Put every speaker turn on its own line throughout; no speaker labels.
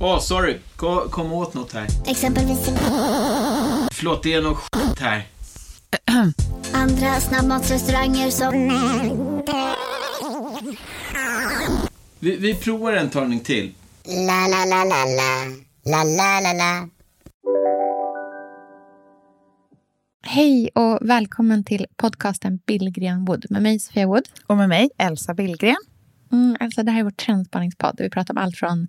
Åh, oh, sorry. Kom, kom åt något här.
Exempelvis...
Förlåt, det är något skit här.
Andra snabbmatsrestauranger som...
Vi, vi provar en talning till.
La, la, la, la, la. La, la, la, la.
Hej och välkommen till podcasten Billgren Wood med mig Sofia Wood.
Och med mig Elsa Billgren.
Mm, alltså det här är vår trendspaningspodd. Vi pratar om allt från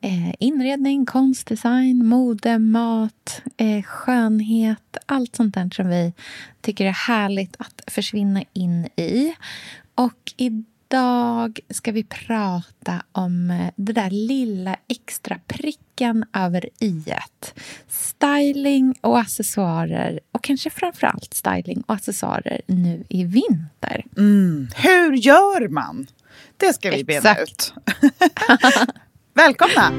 eh, inredning, konstdesign, mode, mat, eh, skönhet. Allt sånt där som vi tycker är härligt att försvinna in i. Och idag ska vi prata om eh, det där lilla extra pricken över i Styling och accessoarer och kanske framför allt styling och accessoarer nu i vinter.
Mm. Hur gör man? Det ska vi bena ut. Välkomna!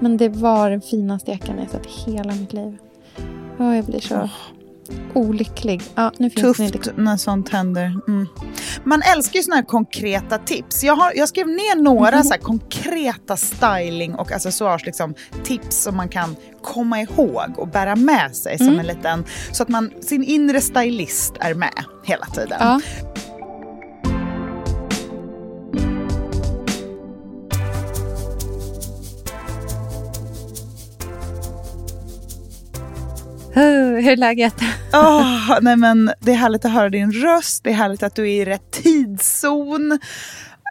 Men det var den finaste jackan jag sett i hela mitt liv. Oh, jag blir så. Olycklig. Ja, nu finns
Tufft liksom... när sånt händer. Mm. Man älskar ju såna här konkreta tips. Jag, har, jag skrev ner några mm. så konkreta styling och accessoars liksom, tips som man kan komma ihåg och bära med sig mm. som en liten... Så att man, sin inre stylist är med hela tiden. Ja.
Hur är läget?
Oh, nej men, det är härligt att höra din röst, det är härligt att du är i rätt tidszon.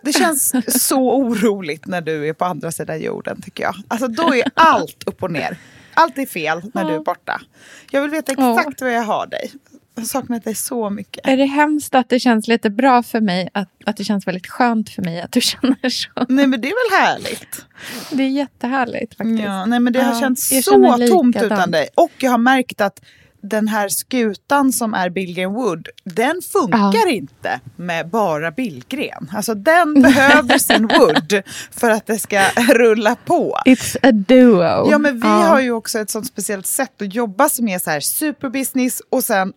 Det känns så oroligt när du är på andra sidan jorden tycker jag. Alltså då är allt upp och ner. Allt är fel när du är borta. Jag vill veta exakt var jag har dig. Jag saknat dig så mycket.
Är det hemskt att det känns lite bra för mig? Att, att det känns väldigt skönt för mig att du känner så?
Nej men det är väl härligt?
Det är jättehärligt faktiskt.
Ja, nej men det har känts så tomt utan dig. Och jag har märkt att den här skutan som är Billgren Wood, den funkar ja. inte med bara Billgren. Alltså den behöver sin Wood för att det ska rulla på.
It's a duo.
Ja, men vi ja. har ju också ett sånt speciellt sätt att jobba som är så här superbusiness och sen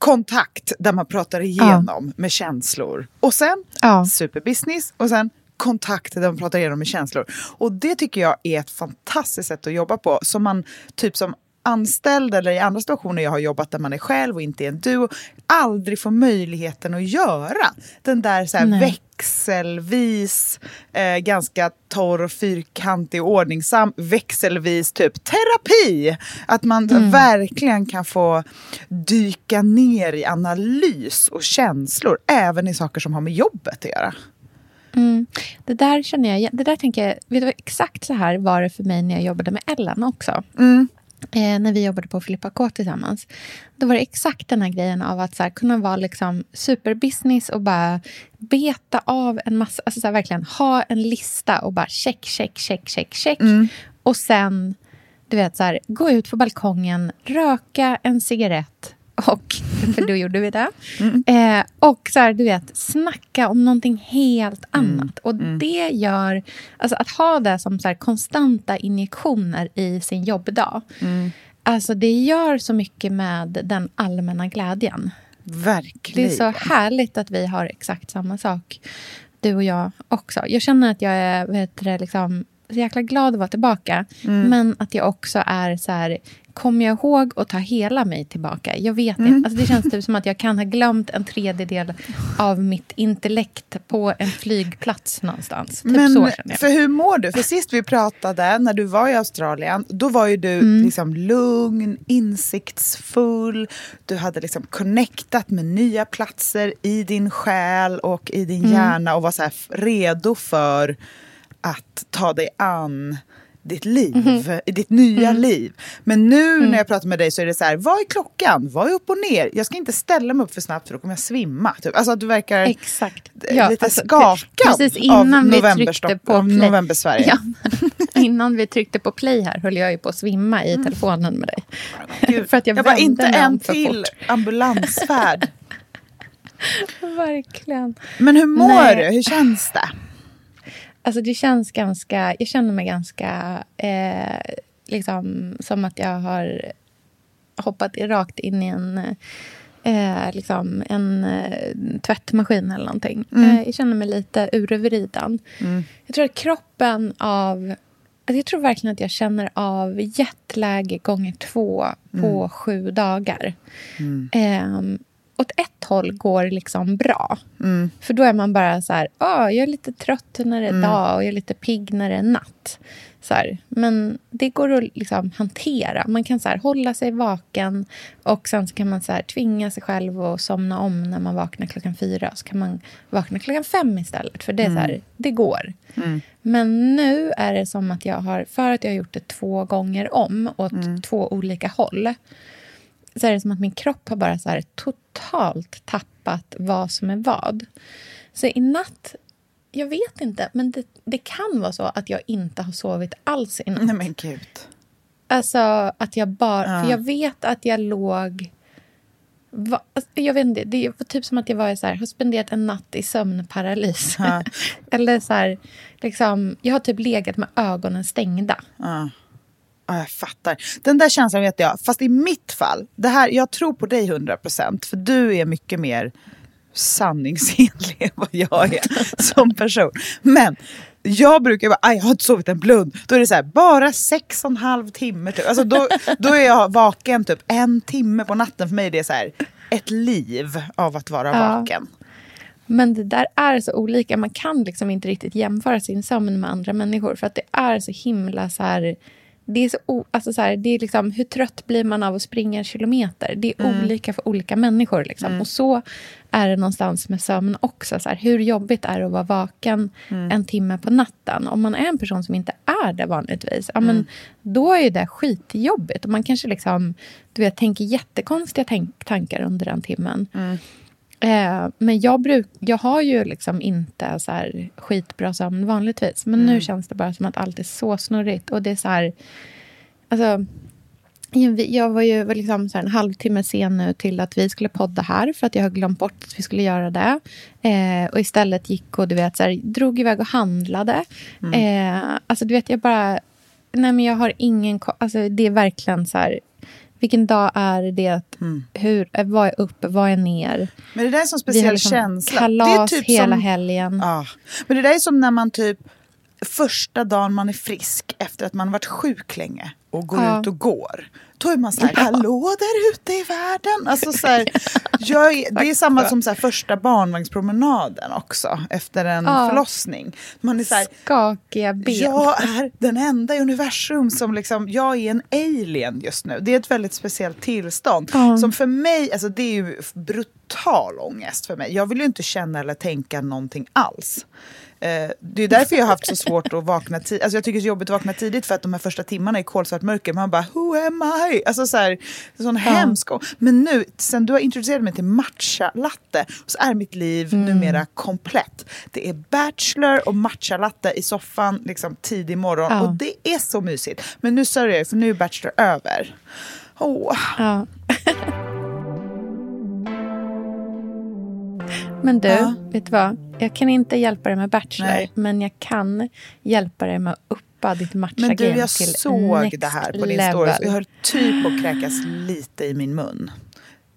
kontakt där man pratar igenom ja. med känslor. Och sen ja. superbusiness och sen kontakt där man pratar igenom med känslor. Och det tycker jag är ett fantastiskt sätt att jobba på. Som man, typ som anställd eller i andra situationer jag har jobbat där man är själv och inte är en duo, aldrig får möjligheten att göra. Den där så här växelvis, eh, ganska torr och fyrkantig och ordningsam, växelvis typ terapi. Att man mm. verkligen kan få dyka ner i analys och känslor, även i saker som har med jobbet att göra.
Mm. Det där känner jag, det där tänker jag, vet du, exakt så här var det för mig när jag jobbade med Ellen också. Mm eh, när vi jobbade på Filippa K tillsammans. Då var det exakt den här grejen av att så här, kunna vara liksom superbusiness och bara beta av en massa... Alltså så här, verkligen ha en lista och bara check, check, check, check, check. Mm. Och sen du vet, så här, gå ut på balkongen, röka en cigarett och, för då gjorde vi det. Mm. Eh, och så här, du vet, snacka om någonting helt mm. annat. Och mm. det gör... Alltså att ha det som så här, konstanta injektioner i sin jobbdag. Mm. Alltså det gör så mycket med den allmänna glädjen.
Verkligen.
Det är så härligt att vi har exakt samma sak. Du och jag också. Jag känner att jag är vet du, liksom, så jäkla glad att vara tillbaka. Mm. Men att jag också är så här, kommer jag ihåg att ta hela mig tillbaka? Jag vet mm. inte. Alltså det känns typ som att jag kan ha glömt en tredjedel av mitt intellekt på en flygplats någonstans. Typ
Men, så För hur mår du? För sist vi pratade, när du var i Australien, då var ju du mm. liksom lugn, insiktsfull. Du hade liksom connectat med nya platser i din själ och i din mm. hjärna och var så redo för att ta dig an ditt liv, mm. i ditt nya mm. liv. Men nu mm. när jag pratar med dig så är det så här, vad är klockan? Vad är upp och ner? Jag ska inte ställa mig upp för snabbt för då kommer jag svimma. Typ. Alltså att du verkar
Exakt.
Ja, lite alltså, skakad precis innan av, vi tryckte på av november-Sverige. Ja.
innan vi tryckte på play här höll jag ju på att svimma i mm. telefonen med dig.
för att jag, jag bara, inte en till ambulansfärd.
Verkligen.
Men hur mår Nej. du? Hur känns det?
Alltså det känns ganska... Jag känner mig ganska... Eh, liksom som att jag har hoppat rakt in i en, eh, liksom en eh, tvättmaskin eller någonting. Mm. Eh, jag känner mig lite urvriden. Mm. Jag tror att kroppen av... Alltså jag tror verkligen att jag känner av jetläge gånger två på mm. sju dagar. Mm. Åt ett håll går liksom bra. Mm. För då är man bara så här, oh, jag är lite trött när det är mm. dag och jag är lite pigg när det är natt. Så här. Men det går att liksom hantera. Man kan så här, hålla sig vaken och sen så kan man så här, tvinga sig själv att somna om när man vaknar klockan fyra. Så kan man vakna klockan fem istället. För det, är mm. så här, det går. Mm. Men nu är det som att jag har, för att jag har gjort det två gånger om åt mm. två olika håll så är det som att min kropp har bara så här totalt tappat vad som är vad. Så i natt, jag vet inte, men det, det kan vara så att jag inte har sovit alls i natt.
Nej men gud.
Alltså att jag bara, ja. för jag vet att jag låg... Va, alltså, jag vet inte, det var typ som att jag var så här, har spenderat en natt i sömnparalys. Ja. Eller så här, liksom, jag har typ legat med ögonen stängda.
Ja. Ja, jag fattar. Den där känslan vet jag. Fast i mitt fall, det här, jag tror på dig 100% för du är mycket mer sanningsenlig än vad jag är som person. Men jag brukar bara, jag har inte sovit en blund. Då är det så här, bara sex och en halv timme. Typ. Alltså då, då är jag vaken typ en timme på natten. För mig är det så här, ett liv av att vara ja. vaken.
Men det där är så olika. Man kan liksom inte riktigt jämföra sin sömn med andra människor. För att det är så himla så här det är, så, alltså så här, det är liksom, hur trött blir man av att springa en kilometer? Det är mm. olika för olika människor. Liksom. Mm. Och så är det någonstans med sömn också. Så här, hur jobbigt är det att vara vaken mm. en timme på natten? Om man är en person som inte är det vanligtvis, ja, men, mm. då är det skitjobbigt. Och man kanske liksom, du vet, tänker jättekonstiga tänk tankar under den timmen. Eh, men jag, bruk, jag har ju liksom inte så här skitbra sömn vanligtvis. Men mm. nu känns det bara som att allt är så snurrigt. Och det är så här... Alltså, jag var ju liksom så en halvtimme sen nu till att vi skulle podda här för att jag har glömt bort att vi skulle göra det. Eh, och istället gick och du vet, så här, drog iväg och handlade. Mm. Eh, alltså du vet, jag bara... Nej men jag har ingen... Alltså det är verkligen så här vilken dag är det? Mm. Hur, eh, vad är upp? Vad är ner?
Men det där är en sån speciell liksom känsla.
Kalas
det är typ
hela
som,
helgen.
Ja. Men det där är som när man typ första dagen man är frisk efter att man varit sjuk länge och går ja. ut och går. Då är man så här, hallå där ute i världen. Alltså så här, jag, det är samma som så här, första barnvagnspromenaden också, efter en ja. förlossning. Man är så här,
Skakiga ben.
Jag är den enda i universum som liksom, jag är en alien just nu. Det är ett väldigt speciellt tillstånd. Ja. Som för mig, alltså det är ju brutal ångest för mig. Jag vill ju inte känna eller tänka någonting alls. Eh, det är därför jag har haft så svårt att vakna tidigt. Alltså jag tycker det är jobbigt att vakna tidigt för att de här första timmarna är kolsvart mörker. Man bara, who am I? Alltså så här, sån ja. hemsk. Men nu, sen du har introducerat mig till matcha latte, så är mitt liv mm. numera komplett. Det är Bachelor och matcha latte i soffan liksom tidig morgon. Ja. Och det är så mysigt. Men nu sörjer jag, för nu är Bachelor över. Åh. Ja.
Men du, ja. vet du vad? Jag kan inte hjälpa dig med Bachelor, Nej. men jag kan hjälpa dig med att uppa ditt matcha
Men du, jag såg det här på din level. story. Jag höll typ på att kräkas lite i min mun.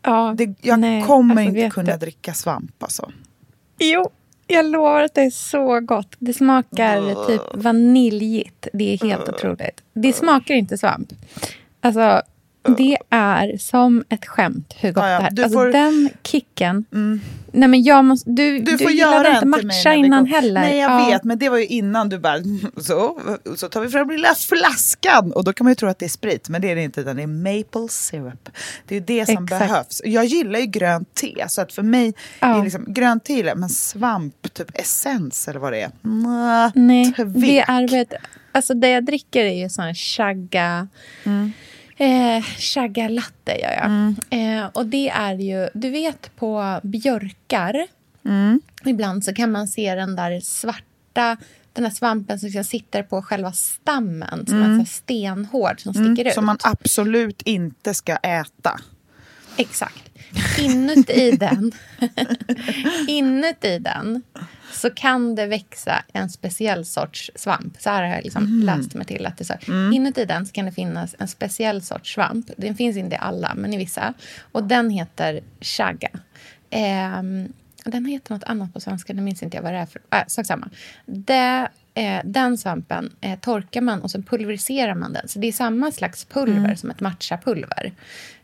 Ja, det, jag nej, kommer alltså, inte kunna du? dricka svamp alltså.
Jo, jag lovar att det är så gott. Det smakar uh. typ vaniljigt. Det är helt uh. otroligt. Det smakar inte svamp. Alltså, det är som ett skämt hur gott ja, ja. det är. Alltså, får... Den kicken. Mm. Nej, men jag måste, du, du, du gillade inte matcha innan heller.
Nej, jag ja. vet. Men det var ju innan du bara... Så, så tar vi fram lilla flaskan. Och då kan man ju tro att det är sprit. Men det är det inte. Utan det är maple syrup. Det är det som Exakt. behövs. Jag gillar ju grönt te. Så att för mig ja. är liksom, grönt te men svamp, typ essens eller vad det är.
Nej, tvek. det är ett Alltså det jag dricker är ju sån chagga... Mm. Eh, chagga latte gör jag. Mm. Eh, och det är ju, du vet på björkar, mm. ibland så kan man se den där svarta den här svampen som liksom sitter på själva stammen, som mm. är stenhård, som sticker mm. ut.
Som man absolut inte ska äta.
Exakt. Inuti den, inuti den så kan det växa en speciell sorts svamp. Så här har jag liksom mm. läst mig till. att det så. Mm. Inuti den så kan det finnas en speciell sorts svamp. Den finns inte i alla, men i vissa. Och den heter chaga. Eh, den heter något annat på svenska, det minns inte jag vad det är för. Äh, sak samma. Det, eh, den svampen eh, torkar man och sen pulveriserar man den. Så det är samma slags pulver mm. som ett matchapulver.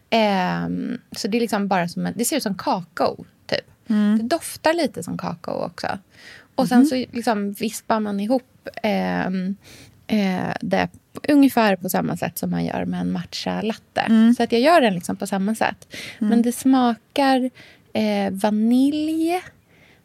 Eh, så det är liksom bara som en, det ser ut som kakao, typ. Mm. Det doftar lite som kakao också. Och sen mm. så liksom vispar man ihop ehm, eh, det ungefär på samma sätt som man gör med en matcha latte. Mm. Så att jag gör den liksom på samma sätt. Mm. Men det smakar eh, vanilj.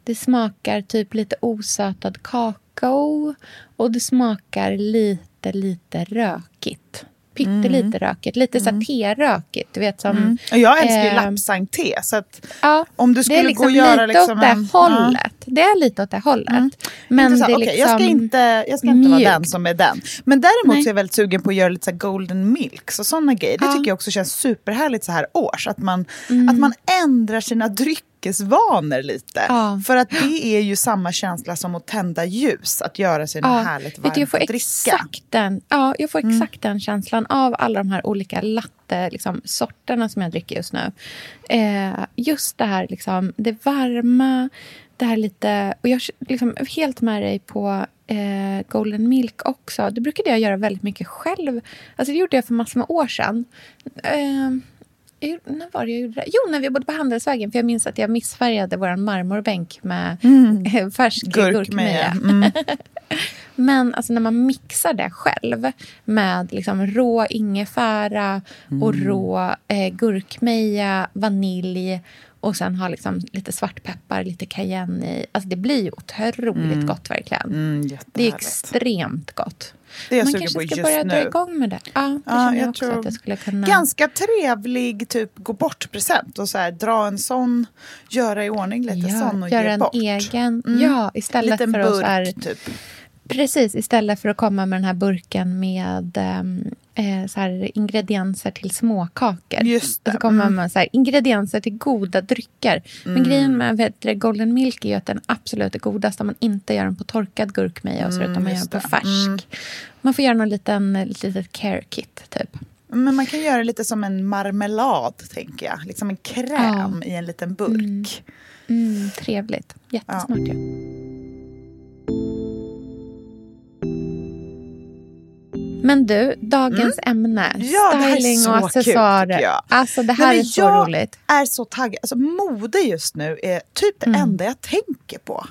Det smakar typ lite osötad kakao. Och det smakar lite, lite rökigt pyttelite mm. rökigt. Lite så mm. terökigt. Du vet, som, mm.
Jag älskar ju eh, lapsang-te. Så att ja, om du skulle liksom gå och göra...
Lite liksom åt det hållet. Ja. Det är lite åt det hållet. Mm. Men det är
okay, liksom jag ska liksom inte, jag ska inte vara den som är den. Men däremot så är jag väldigt sugen på att göra lite så golden milks och sådana grejer. Det ja. tycker jag också känns superhärligt så här års. Att man, mm. att man ändrar sina drycker dryckesvanor lite. Ja. För att det är ju samma känsla som att tända ljus, att göra sig något ja. härligt varmt jag får att dricka.
Exakt den, ja, jag får mm. exakt den känslan av alla de här olika latte liksom, sorterna som jag dricker just nu. Eh, just det här, liksom, det varma, det här lite... Och jag liksom, är helt med dig på eh, Golden Milk också. Det brukade jag göra väldigt mycket själv. Alltså det gjorde jag för massor med år sedan. Eh, när var det jag gjorde det? Jo, när vi bodde på Handelsvägen. För jag minns att jag missfärgade vår marmorbänk med mm. färsk gurkmeja. Mm. Men alltså, när man mixar det själv med liksom, rå ingefära mm. och rå eh, gurkmeja, vanilj och sen ha liksom lite svartpeppar, lite cayenne i. Alltså det blir ju otroligt mm. gott verkligen.
Mm,
det är extremt gott.
Det är jag Man kanske ska börja
nu. dra igång med det. Ja, det ja, jag, jag också att jag skulle kunna...
Ganska trevlig typ gå bort-present. Och så här, dra en sån, göra i ordning lite ja, sån och
göra
ge
en
bort.
egen. Mm. Ja, istället
Liten
för
burk,
att... Så här,
typ.
Precis, istället för att komma med den här burken med um, eh, så här, ingredienser till småkakor.
Just det.
Och så kommer man med så här, ingredienser till goda drycker. Mm. Men grejen med vet, Golden Milk är ju att den absolut är godast om man inte gör den på torkad gurkmeja mm, utan man gör den på färsk. Mm. Man får göra någon liten, litet care kit, typ.
Men man kan göra det lite som en marmelad, tänker jag. Liksom en kräm ja. i en liten burk.
Mm. mm trevligt. Jättesmart ja. Men du, dagens mm. ämne. Ja, styling och accessoarer. Kul, alltså det här Nej, är så
jag
roligt.
Jag är så taggad. Alltså, mode just nu är typ det mm. enda jag tänker på.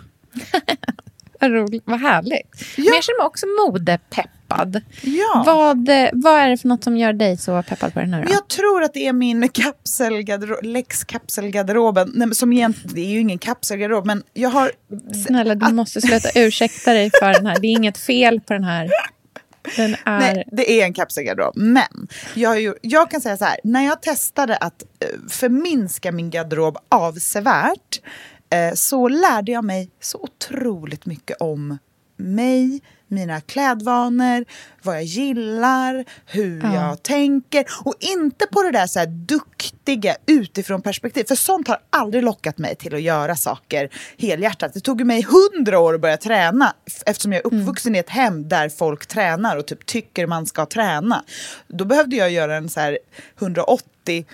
vad roligt, vad härligt. Ja. Men jag känner mig också modepeppad.
Ja.
Vad, vad är det för något som gör dig så peppad på den här? Då?
Jag tror att det är min kapselgarderob, Lex kapselgarderoben. Nej, som egentligen, det är ju ingen kapselgarderob, men jag har...
Snälla, du måste sluta ursäkta dig för den här. Det är inget fel på den här. Den är...
Nej, det är en kapselgarderob. Men jag, ju, jag kan säga så här, när jag testade att eh, förminska min garderob avsevärt eh, så lärde jag mig så otroligt mycket om mig, mina klädvanor, vad jag gillar, hur ja. jag tänker. Och inte på det där så här duktiga utifrån perspektiv. För sånt har aldrig lockat mig till att göra saker helhjärtat. Det tog mig hundra år att börja träna eftersom jag är mm. uppvuxen mm. i ett hem där folk tränar och typ tycker man ska träna. Då behövde jag göra en så här 180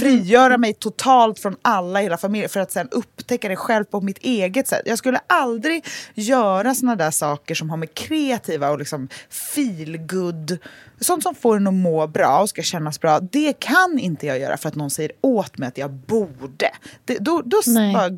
frigöra mig totalt från alla i hela familjen för att sen upptäcka det själv på mitt eget sätt. Jag skulle aldrig göra såna där saker som har med kreativa och liksom feelgood, sånt som får en att må bra och ska kännas bra. Det kan inte jag göra för att någon säger åt mig att jag borde. Det, då då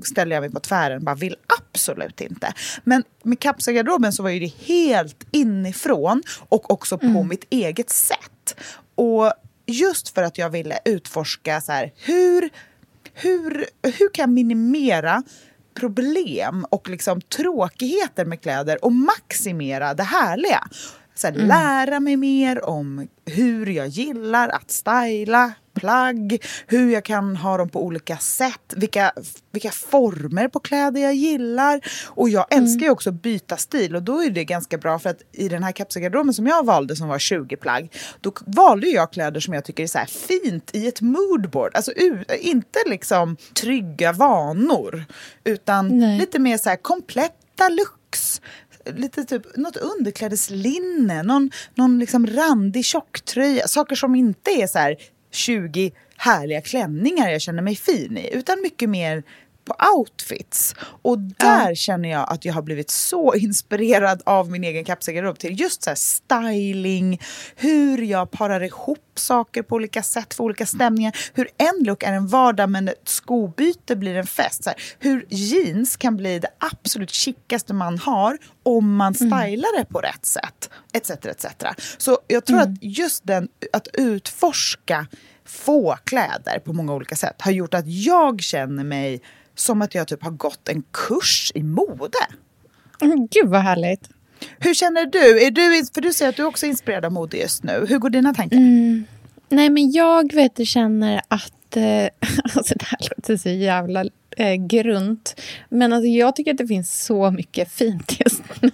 ställer jag mig på tvären bara vill absolut inte. Men med kapselgarderoben så var ju det helt inifrån och också på mm. mitt eget sätt. Och just för att jag ville utforska så här, hur, hur, hur kan jag minimera problem och liksom tråkigheter med kläder och maximera det härliga. Så här, mm. lära mig mer om hur jag gillar att styla plagg, hur jag kan ha dem på olika sätt, vilka, vilka former på kläder jag gillar. Och jag älskar mm. ju också att byta stil och då är det ganska bra för att i den här kapselgarderoben som jag valde som var 20 plagg, då valde jag kläder som jag tycker är så fint i ett moodboard. Alltså inte liksom trygga vanor, utan Nej. lite mer så här kompletta looks lite typ något underklädeslinne, någon, någon liksom randig tjocktröja. Saker som inte är så här 20 härliga klänningar jag känner mig fin i, utan mycket mer på outfits. Och där ja. känner jag att jag har blivit så inspirerad av min egen kapselgarderob till just så styling, hur jag parar ihop saker på olika sätt för olika stämningar. Hur en look är en vardag men ett skobyte blir en fest. Så här, hur jeans kan bli det absolut chickaste man har om man mm. stylar det på rätt sätt. Etc, etc. Så jag tror mm. att just den, att utforska få kläder på många olika sätt har gjort att jag känner mig som att jag typ har gått en kurs i mode.
Mm, gud vad härligt.
Hur känner du? Är du? För du säger att du också är inspirerad av mode just nu. Hur går dina tankar?
Mm. Nej men jag vet känner att... Eh, alltså det här låter så jävla eh, grunt. Men alltså, jag tycker att det finns så mycket fint just nu.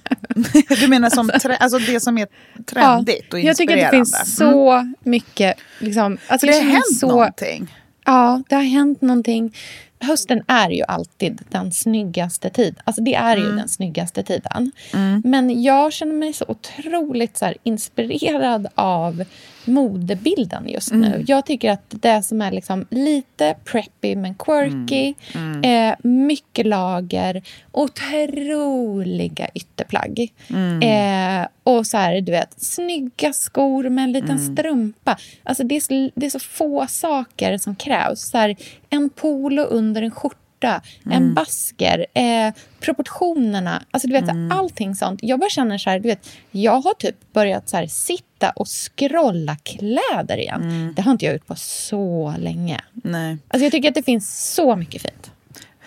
du menar som alltså, alltså det som är trendigt ja, och inspirerande?
Jag tycker att det finns så mm. mycket... Liksom,
alltså, det har hänt så, någonting?
Ja, det har hänt någonting hösten är ju alltid den snyggaste tiden. Alltså det är mm. ju den snyggaste tiden. Mm. Men jag känner mig så otroligt så inspirerad av modebilden just nu. Mm. Jag tycker att det som är liksom lite preppy men quirky, mm. mm. eh, mycket lager, otroliga ytterplagg. Mm. Eh, och så här, du vet, snygga skor med en liten mm. strumpa. Alltså det är, så, det är så få saker som krävs. Så här, en polo under en skjorta skjorta, mm. en basker, eh, proportionerna. Alltså, du vet, mm. Allting sånt. Jag bara känner så här, du vet, jag har typ börjat så här, sitta och scrolla kläder igen. Mm. Det har inte jag gjort på så länge.
Nej.
Alltså, jag tycker att det finns så mycket fint.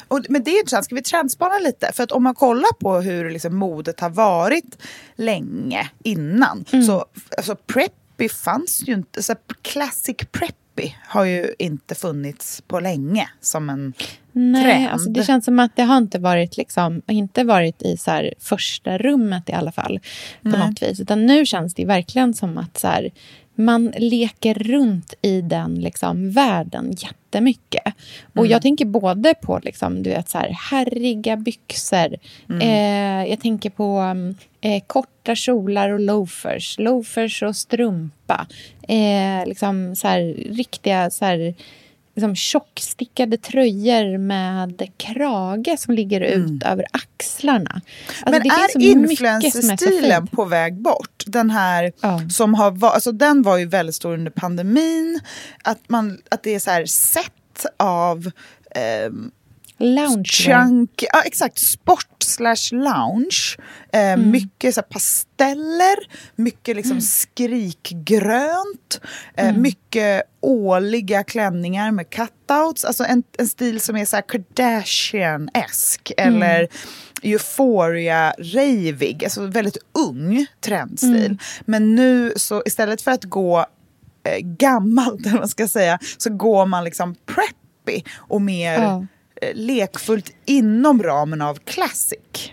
Och, men det är intressant, ska vi trendspana lite? För att om man kollar på hur liksom, modet har varit länge innan. Mm. Så alltså, preppy fanns ju inte, så classic preppy har ju inte funnits på länge som en
Nej, trend. Alltså det känns som att det har inte varit, liksom, inte varit i så här, första rummet i alla fall. på Nej. något vis. Utan nu känns det verkligen som att så här, man leker runt i den liksom, världen jättemycket. Mm. Och jag tänker både på liksom, du vet, så här, härriga byxor. Mm. Eh, jag tänker på eh, korta kjolar och loafers. Loafers och strumpa. Eh, liksom, så här, riktiga... Så här, liksom tjockstickade tröjor med krage som ligger ut mm. över axlarna.
Alltså, Men är influencerstilen på väg bort? Den här ja. som har alltså den var ju väldigt stor under pandemin. Att, man, att det är så här sätt av eh,
Lounge.
Chunk, ja, exakt. Sport slash lounge. Eh, mm. Mycket så pasteller, mycket liksom, mm. skrikgrönt. Eh, mm. Mycket åliga klänningar med cutouts. Alltså en, en stil som är så Kardashian-esk. Mm. Eller euphoria-ravig. Alltså väldigt ung trendstil. Mm. Men nu så istället för att gå eh, gammalt, eller man ska säga, så går man liksom preppy och mer ja lekfullt inom ramen av classic.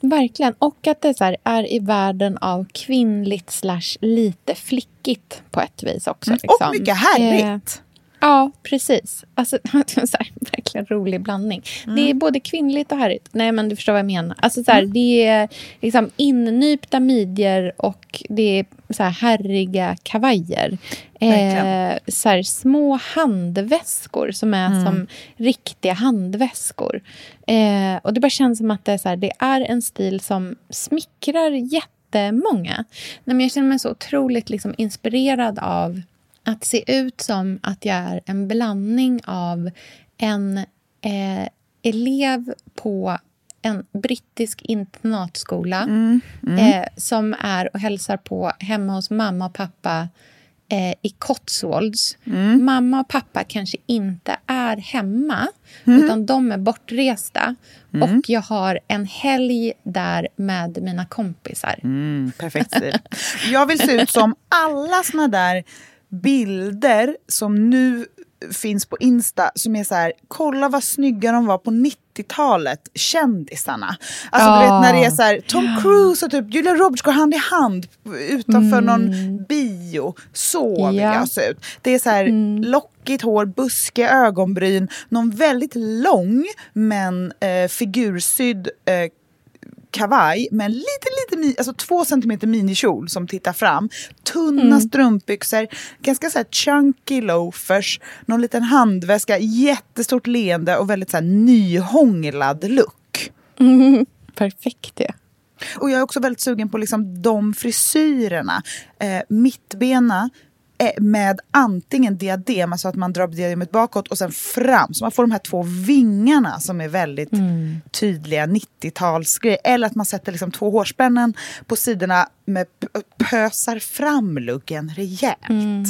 Verkligen. Och att det så är i världen av kvinnligt slash lite flickigt på ett vis också.
Mm. Liksom. Och mycket härligt. Eh,
Ja, precis. Alltså, så här, verkligen rolig blandning. Mm. Det är både kvinnligt och härligt. Nej, men du förstår vad jag menar. Alltså, så här, mm. Det är liksom innypta midjor och det är så här, härriga kavajer. Eh, så här, små handväskor som är mm. som riktiga handväskor. Eh, och Det bara känns som att det är, så här, det är en stil som smickrar jättemånga. Nej, men jag känner mig så otroligt liksom, inspirerad av att se ut som att jag är en blandning av en eh, elev på en brittisk internatskola mm, mm. Eh, som är och hälsar på hemma hos mamma och pappa eh, i Cotswolds. Mm. Mamma och pappa kanske inte är hemma, mm. utan de är bortresta. Mm. Och jag har en helg där med mina kompisar.
Mm, perfekt stil. Jag vill se ut som alla såna där bilder som nu finns på Insta som är så här, kolla vad snygga de var på 90-talet, kändisarna. Alltså oh. du vet när det är så här, Tom Cruise och typ Julia Roberts går hand i hand utanför mm. någon bio. Så vill jag se ut. Det är så här mm. lockigt hår, buskiga ögonbryn, någon väldigt lång men eh, figursydd eh, kavaj med en lite, lite, alltså två centimeter minikjol som tittar fram. Tunna mm. strumpbyxor, ganska så här chunky loafers, någon liten handväska, jättestort leende och väldigt så här nyhånglad look.
Mm. Perfekt det.
Och jag är också väldigt sugen på liksom de frisyrerna. Eh, mittbena, med antingen diadem, alltså att man drar diademet bakåt och sen fram. Så man får de här två vingarna som är väldigt mm. tydliga 90-talsgrejer. Eller att man sätter liksom två hårspännen på sidorna med pösar fram luggen rejält. Mm.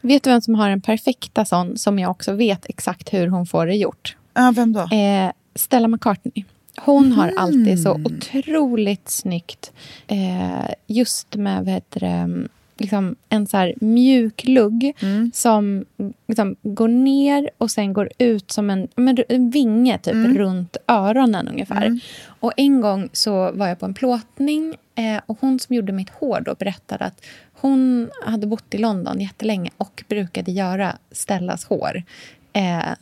Vet du vem som har en perfekta sån som jag också vet exakt hur hon får det gjort?
Ja, vem då?
Eh, Stella McCartney. Hon har mm. alltid så otroligt snyggt, eh, just med vad heter det, liksom en så mjuk lugg mm. som liksom går ner och sen går ut som en, en vinge typ, mm. runt öronen ungefär. Mm. Och En gång så var jag på en plåtning eh, och hon som gjorde mitt hår då berättade att hon hade bott i London jättelänge och brukade göra Stellas hår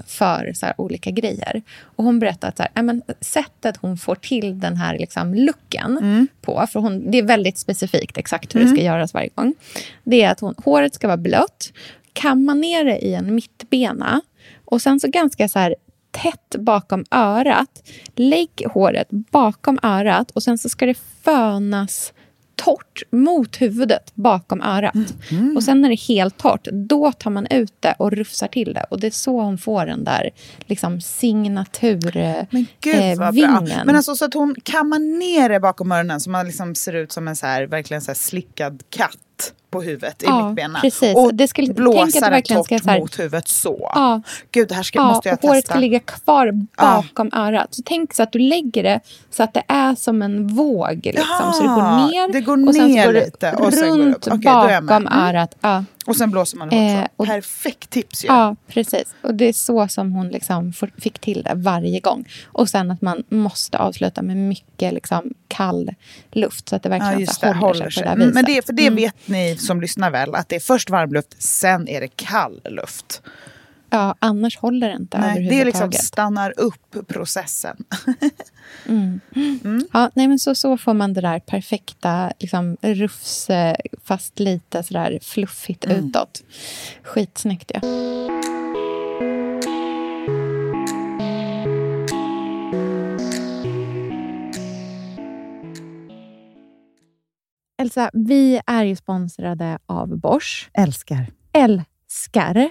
för så här, olika grejer. Och Hon berättade att så här, men, sättet hon får till den här liksom, looken mm. på, för hon, det är väldigt specifikt exakt hur mm. det ska göras varje gång, det är att hon, håret ska vara blött, kamma ner det i en mittbena och sen så ganska så här, tätt bakom örat. Lägg håret bakom örat och sen så ska det fönas torrt mot huvudet bakom örat. Mm. Och sen när det är helt torrt, då tar man ut det och rufsar till det. Och det är så hon får den där liksom, signaturvingen. Men gud
eh, vad bra. Men alltså så att hon kammar ner det bakom öronen så man liksom ser ut som en så här, verkligen så här slickad katt på huvudet i ja, mittbena.
Precis.
Och
det skulle,
blåsa det torrt ska, här, mot huvudet så. Ja, Gud, det här ska, ja, måste jag
testa. Håret ska ligga kvar bakom ja. örat. Så tänk så att du lägger det så att det är som en våg. Liksom. Ja, så det går ner,
det går och sen ner går lite och
runt
okay,
bakom mm. örat. Ja.
Och sen blåser man eh, och, Perfekt tips ju.
Ja, precis. Och det är så som hon liksom fick till det varje gång. Och sen att man måste avsluta med mycket liksom kall luft så att det verkligen ja, det, håller, håller, sig på det viset.
Men det, för det mm. vet ni som lyssnar väl, att det är först varmluft, sen är det kall luft.
Ja, annars håller det inte nej,
Det liksom stannar upp processen.
mm. Mm. Ja, nej, men så, så får man det där perfekta liksom, rufs, fast lite sådär fluffigt mm. utåt. Skitsnyggt ja. Elsa, vi är ju sponsrade av Bosch.
Älskar.
Älskar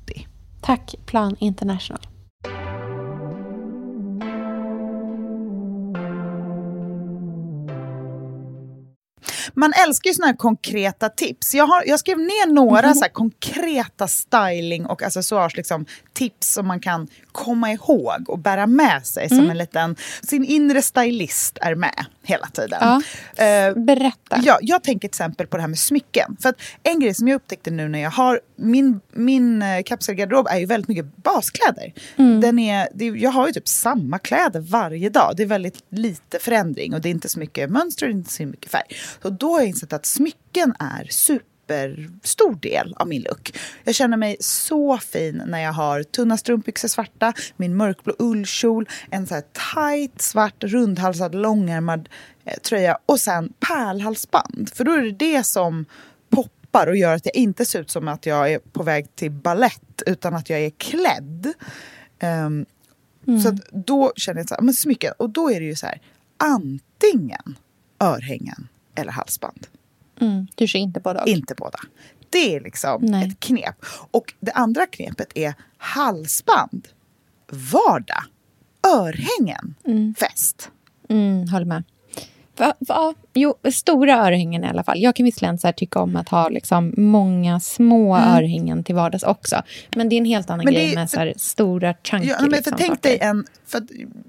Tack Plan International.
Man älskar ju såna här konkreta tips. Jag, har, jag skrev ner några mm. så konkreta styling och accessoars liksom, tips som man kan komma ihåg och bära med sig mm. som en liten... Sin inre stylist är med hela tiden. Ja.
Uh, Berätta.
Ja, jag tänker till exempel på det här med smycken. För att en grej som jag upptäckte nu när jag har... Min, min uh, kapselgarderob är ju väldigt mycket baskläder. Mm. Den är, det, jag har ju typ samma kläder varje dag. Det är väldigt lite förändring och det är inte så mycket mönster och inte så mycket färg. Så då har jag insett att smycken är super superstor del av min look. Jag känner mig så fin när jag har tunna strumpbyxor svarta, min mörkblå ullkjol, en så här tight svart rundhalsad långärmad eh, tröja och sen pärlhalsband. För då är det det som poppar och gör att jag inte ser ut som att jag är på väg till ballett utan att jag är klädd. Um, mm. Så då känner jag så här, men smycken. Och då är det ju så här, antingen örhängen eller halsband.
Mm, du kör inte båda?
Inte båda. Det är liksom Nej. ett knep. Och det andra knepet är halsband, vardag, örhängen, mm. fest.
Mm, håller med. Va, va, jo, stora örhängen i alla fall. Jag kan visserligen så tycka om att ha liksom många små mm. örhängen till vardags också. Men det är en helt annan men grej det, med så stora chunky. Ja, men
liksom, tänk dig en... För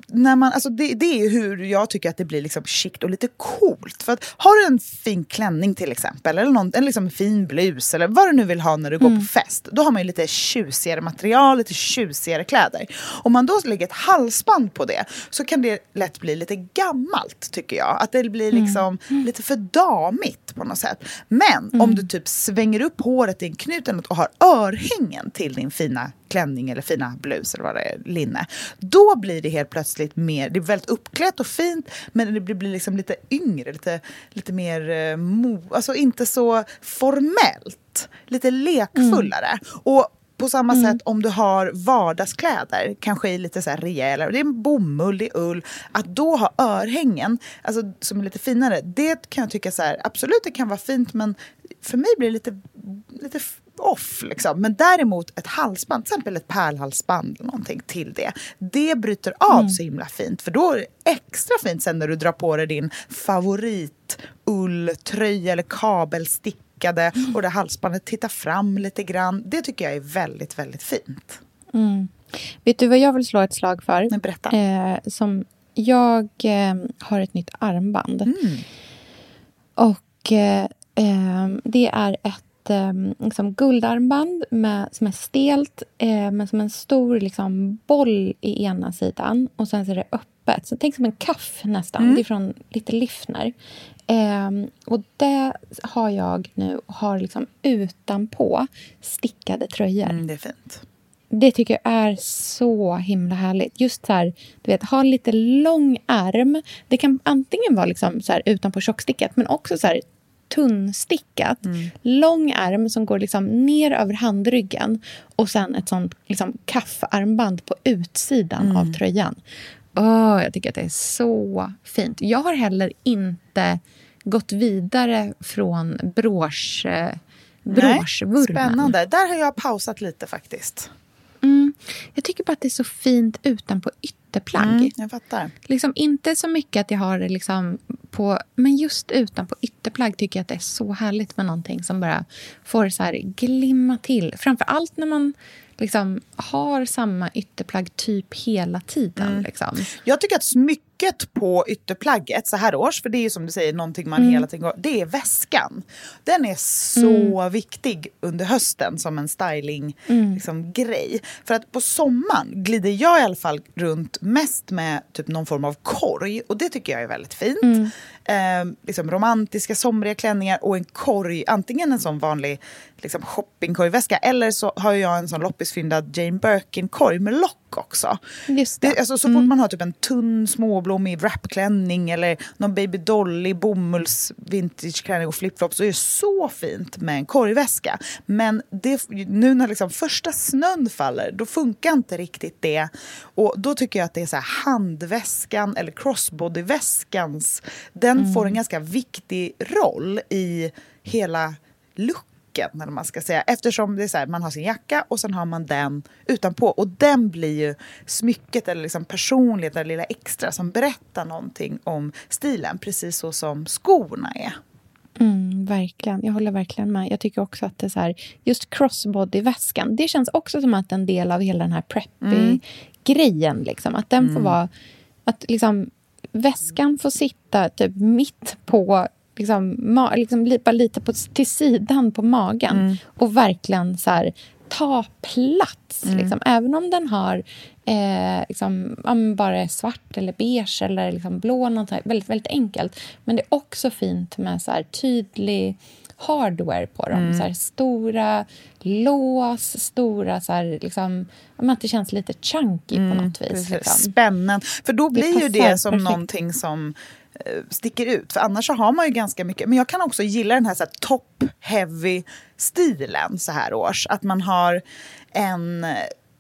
när man, alltså det, det är hur jag tycker att det blir liksom chict och lite coolt. För att, har du en fin klänning till exempel, eller någon, en liksom fin blus, eller vad du nu vill ha när du mm. går på fest. Då har man ju lite tjusigare material, lite tjusigare kläder. Om man då lägger ett halsband på det så kan det lätt bli lite gammalt, tycker jag. Att det blir mm. liksom mm. lite för damigt på något sätt. Men mm. om du typ svänger upp håret i en knut och har örhängen till din fina klänning eller fina blus eller vad det är, linne. Då blir det helt plötsligt mer, det är väldigt uppklätt och fint men det blir, blir liksom lite yngre, lite, lite mer, eh, mo, alltså inte så formellt. Lite lekfullare. Mm. Och på samma mm. sätt om du har vardagskläder, kanske i lite så här rejäla, det är bomull, det är ull, att då ha örhängen, alltså som är lite finare, det kan jag tycka så här, absolut det kan vara fint men för mig blir det lite, lite off. Liksom. Men däremot ett halsband, till exempel ett pärlhalsband eller någonting till det. Det bryter av mm. så himla fint. För då är det extra fint sen när du drar på dig din favorit ulltröja eller kabelstickade mm. och det halsbandet tittar fram lite grann. Det tycker jag är väldigt, väldigt fint.
Mm. Vet du vad jag vill slå ett slag för?
Men berätta.
Eh, som jag eh, har ett nytt armband. Mm. Och eh, eh det är ett ett eh, liksom guldarmband med, som är stelt eh, men som en stor liksom, boll i ena sidan och sen så är det öppet. Så tänk som en kaff nästan. Mm. Det är från lite Liffner. Eh, och det har jag nu och har liksom utanpå stickade tröjor.
Mm, det är fint.
Det tycker jag är så himla härligt. Just så här, du vet, ha lite lång ärm. Det kan antingen vara liksom så här utanpå tjockstickat men också så här tunnstickat. Mm. Lång ärm som går liksom ner över handryggen och sen ett sånt liksom kaffarmband på utsidan mm. av tröjan. Oh, jag tycker att det är så fint. Jag har heller inte gått vidare från brosch, eh, broschvurmen.
Spännande. Där har jag pausat lite faktiskt.
Mm. Jag tycker bara att det är så fint utanpå ytterplagg. Mm,
jag fattar.
Liksom inte så mycket att jag har det liksom på... Men just utanpå ytterplagg tycker jag att det är så härligt med någonting som bara får så här glimma till. Framför allt när man liksom har samma ytterplagg typ hela tiden. Mm. Liksom.
Jag tycker att smycket på ytterplagget så här års, för det är ju som du säger någonting man mm. hela tiden går, det är väskan. Den är så mm. viktig under hösten som en styling mm. liksom, grej. För att på sommaren glider jag i alla fall runt mest med typ någon form av korg och det tycker jag är väldigt fint. Eh, liksom romantiska somriga klänningar och en korg, antingen en sån vanlig liksom shoppingkorgväska. Eller så har jag en sån loppisfyndad Jane Birkin-korg med lock också.
Just det.
Det, alltså, så fort mm. man har typ en tunn småblommig wrapklänning eller någon Baby Dolly bomulls vintageklänning och flipflops så är det så fint med en korgväska. Men det, nu när liksom första snön faller då funkar inte riktigt det. Och då tycker jag att det är så handväskan eller crossbodyväskans, den mm. får en ganska viktig roll i hela looken eller man ska säga. Eftersom det är så här, man har sin jacka och sen har man den utanpå. Och den blir ju smycket eller liksom personlighet, det lilla extra som berättar någonting om stilen. Precis så som skorna är.
Mm, verkligen. Jag håller verkligen med. Jag tycker också att det är så här, just crossbody-väskan, det känns också som att en del av hela den här preppy-grejen, mm. liksom, att den får mm. vara... Att liksom, väskan får sitta typ mitt på liksom, ma- liksom, bara lite på, till sidan på magen mm. och verkligen så här, ta plats. Mm. Liksom. Även om den har eh, liksom, bara är svart eller beige eller liksom blå. Något väldigt, väldigt enkelt. Men det är också fint med så här, tydlig hardware på dem. Mm. Så här, stora lås, stora... Så här, liksom, att det känns lite chunky mm, på något vis. Liksom.
Spännande. För då blir det ju det som perfekt. någonting som Eh, sticker ut. För annars så har man ju ganska mycket. Men jag kan också gilla den här, så här top heavy stilen så här års. Att man har en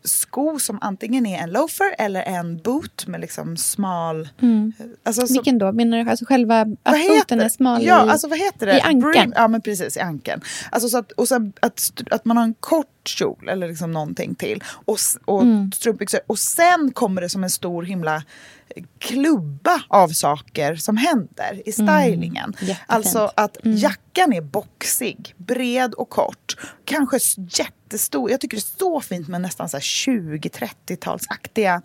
sko som antingen är en loafer eller en boot med liksom smal...
Mm. Alltså, så, Vilken då? Menar du alltså själva att booten är smal
ja, i, alltså, vad heter det?
i ankeln?
Ja, men precis, i ankeln. Alltså, så att, och sen att, att man har en kort kjol eller liksom någonting till och, och mm. strumpbyxor. Och sen kommer det som en stor himla klubba av saker som händer i mm, stylingen. Mm, alltså att mm. jackan är boxig, bred och kort. Kanske jättestor. Jag tycker det är så fint med nästan 20-30-talsaktiga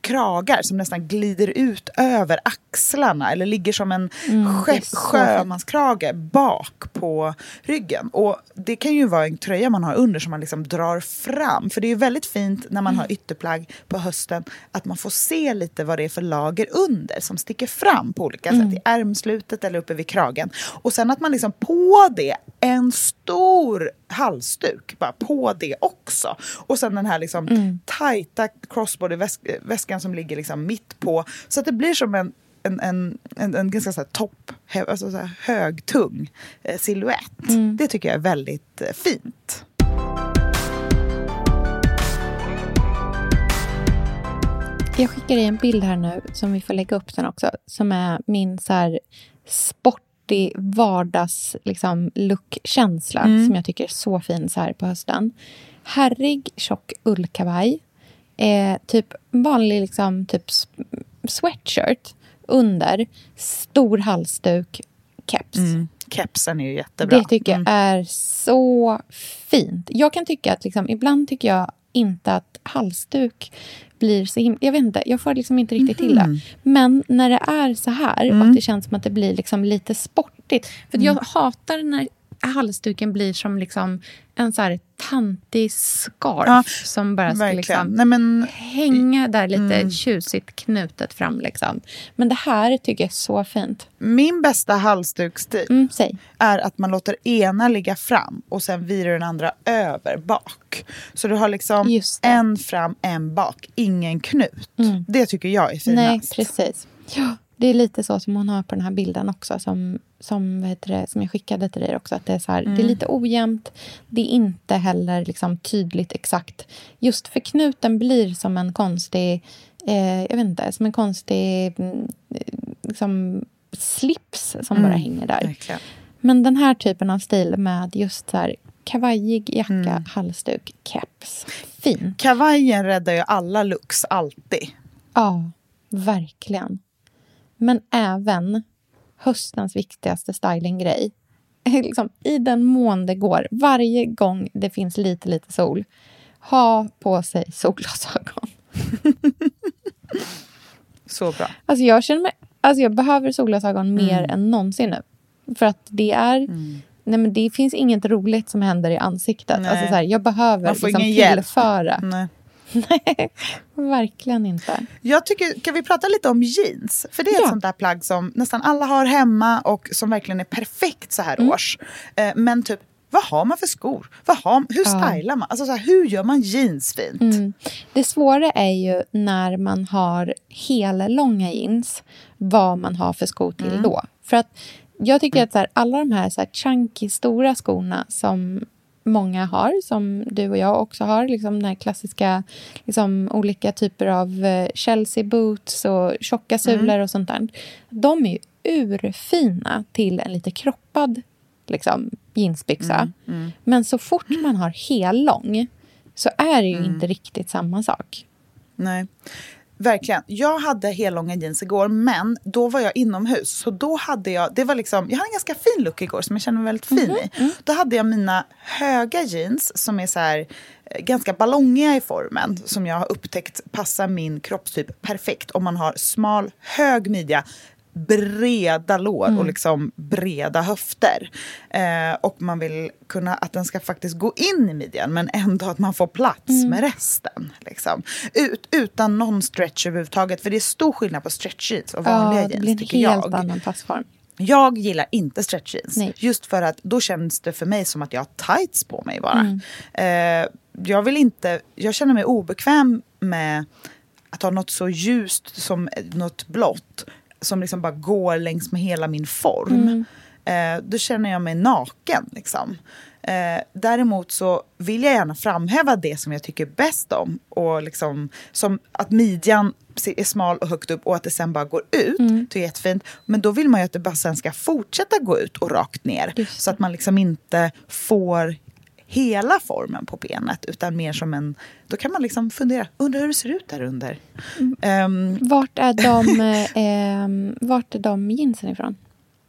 kragar som nästan glider ut över axlarna eller ligger som en mm, sjömanskrage bak på ryggen. Och Det kan ju vara en tröja man har under som man liksom drar fram. För det är väldigt fint när man mm. har ytterplagg på hösten att man får se lite vad det är för lager under som sticker fram på olika mm. sätt. I ärmslutet eller uppe vid kragen. Och sen att man liksom på det en stor halsduk bara på det också. Och sen den här liksom mm. tajta crossbody-väskan som ligger liksom mitt på. Så att det blir som en en, en, en, en ganska så här topp, alltså så här högtung eh, silhuett. Mm. Det tycker jag är väldigt eh, fint.
Jag skickar dig en bild här nu, som vi får lägga upp sen också, som är min så här sport sportig vardags liksom, look-känsla mm. som jag tycker är så fin så här på hösten. Herrig, tjock ullkavaj. Eh, typ vanlig liksom, typ sweatshirt under. Stor halsduk, keps. Mm.
Kepsen är ju jättebra.
Det tycker jag mm. är så fint. Jag kan tycka att liksom, ibland tycker jag inte att halsduk blir så himla... Jag vet inte, jag får liksom inte riktigt till det. Mhm. Men när det är så här mm. och det känns som att det blir liksom lite sportigt. För mm. jag hatar när halsduken blir som liksom en så här tantig scarf ja, som bara ska liksom Nej, men, hänga där lite mm. tjusigt knutet fram. Liksom. Men det här tycker jag är så fint.
Min bästa halsduksstil
mm,
är att man låter ena ligga fram och sen virar den andra över bak. Så du har liksom en fram, en bak, ingen knut. Mm. Det tycker jag är finast.
Nej, precis. Ja. Det är lite så som hon har på den här bilden också, som, som, det, som jag skickade till dig också. Att det, är så här, mm. det är lite ojämnt, det är inte heller liksom tydligt exakt. Just för knuten blir som en konstig, eh, jag vet inte, som en konstig mm, liksom, slips som mm. bara hänger där.
Verkligen.
Men den här typen av stil med just så här, kavajig jacka, mm. halsduk, keps. Fin.
Kavajen räddar ju alla looks, alltid.
Ja, verkligen. Men även höstens viktigaste stylinggrej. liksom, I den mån det går, varje gång det finns lite, lite sol, ha på sig solglasögon.
Så bra.
Alltså jag känner mig... Alltså jag behöver solglasögon mm. mer än någonsin nu. För att det är... Mm. Nej, men det finns inget roligt som händer i ansiktet. Alltså så här, jag behöver liksom tillföra. Nej. Nej, verkligen inte.
Jag tycker, kan vi prata lite om jeans? För det är ja. ett sånt där plagg som nästan alla har hemma och som verkligen är perfekt så här mm. års. Eh, men typ, vad har man för skor? Vad har, hur stylar man? Alltså så här, hur gör man jeans fint? Mm.
Det svåra är ju när man har hela långa jeans, vad man har för skor till mm. då. För att jag tycker att så här, alla de här, så här chunky, stora skorna som många har, som du och jag också har. Liksom den här klassiska, liksom, olika typer av eh, Chelsea boots och tjocka sulor mm. och sånt där. De är ju urfina till en lite kroppad liksom, jeansbyxa. Mm, mm. Men så fort man har hellång så är det ju mm. inte riktigt samma sak.
Nej. Verkligen. Jag hade hellånga jeans igår, men då var jag inomhus. Så då hade jag, det var liksom, jag hade en ganska fin look igår som jag känner mig väldigt fin mm -hmm. i. Mm. Då hade jag mina höga jeans som är så här eh, ganska ballongiga i formen som jag har upptäckt passar min kroppstyp perfekt om man har smal, hög midja breda lår mm. och liksom breda höfter. Eh, och man vill kunna att den ska faktiskt gå in i midjan men ändå att man får plats mm. med resten. Liksom. Ut, utan någon stretch överhuvudtaget. För det är stor skillnad på stretch jeans och vanliga ja, jeans tycker jag. Det blir en helt annan passform. Jag gillar inte stretch jeans. Nej. Just för att då känns det för mig som att jag har tights på mig bara. Mm. Eh, jag vill inte, jag känner mig obekväm med att ha något så ljust som något blått som liksom bara går längs med hela min form. Mm. Eh, då känner jag mig naken. Liksom. Eh, däremot så vill jag gärna framhäva det som jag tycker bäst om. Och liksom, som att midjan är smal och högt upp och att det sen bara går ut. Mm. Det är jättefint. Men då vill man ju att det bara sen ska fortsätta gå ut och rakt ner. Så att man liksom inte får hela formen på benet utan mer som en... Då kan man liksom fundera, undra hur det ser ut där under.
Um, vart, är de, eh, vart är de jeansen ifrån?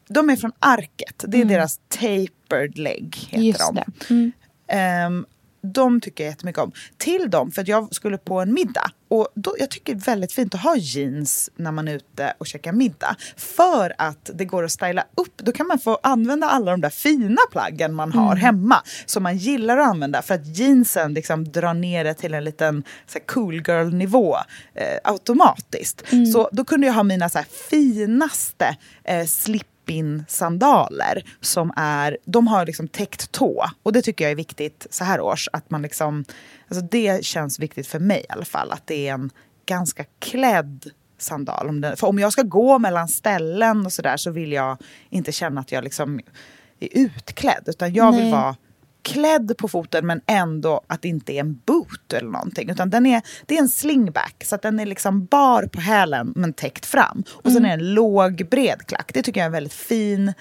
De är från Arket. Det är mm. deras tapered leg. Heter Just de. Mm. Um, de tycker jag jättemycket om. Till dem, för att jag skulle på en middag. Och då, jag tycker det är väldigt fint att ha jeans när man är ute och käkar middag. För att det går att styla upp. Då kan man få använda alla de där fina plaggen man har mm. hemma. Som man gillar att använda. För att jeansen liksom drar ner det till en liten så cool girl nivå eh, automatiskt. Mm. Så då kunde jag ha mina så finaste eh, slip sandaler som är, de har liksom täckt tå. Och det tycker jag är viktigt så här års. Att man liksom, alltså det känns viktigt för mig i alla fall. Att det är en ganska klädd sandal. Om den, för om jag ska gå mellan ställen och sådär så vill jag inte känna att jag liksom är utklädd. Utan jag Nej. vill vara klädd på foten men ändå att det inte är en boot eller någonting. Utan den är, det är en slingback så att den är liksom bar på hälen men täckt fram. Och mm. sen är det en låg bred klack. Det tycker jag är en väldigt fin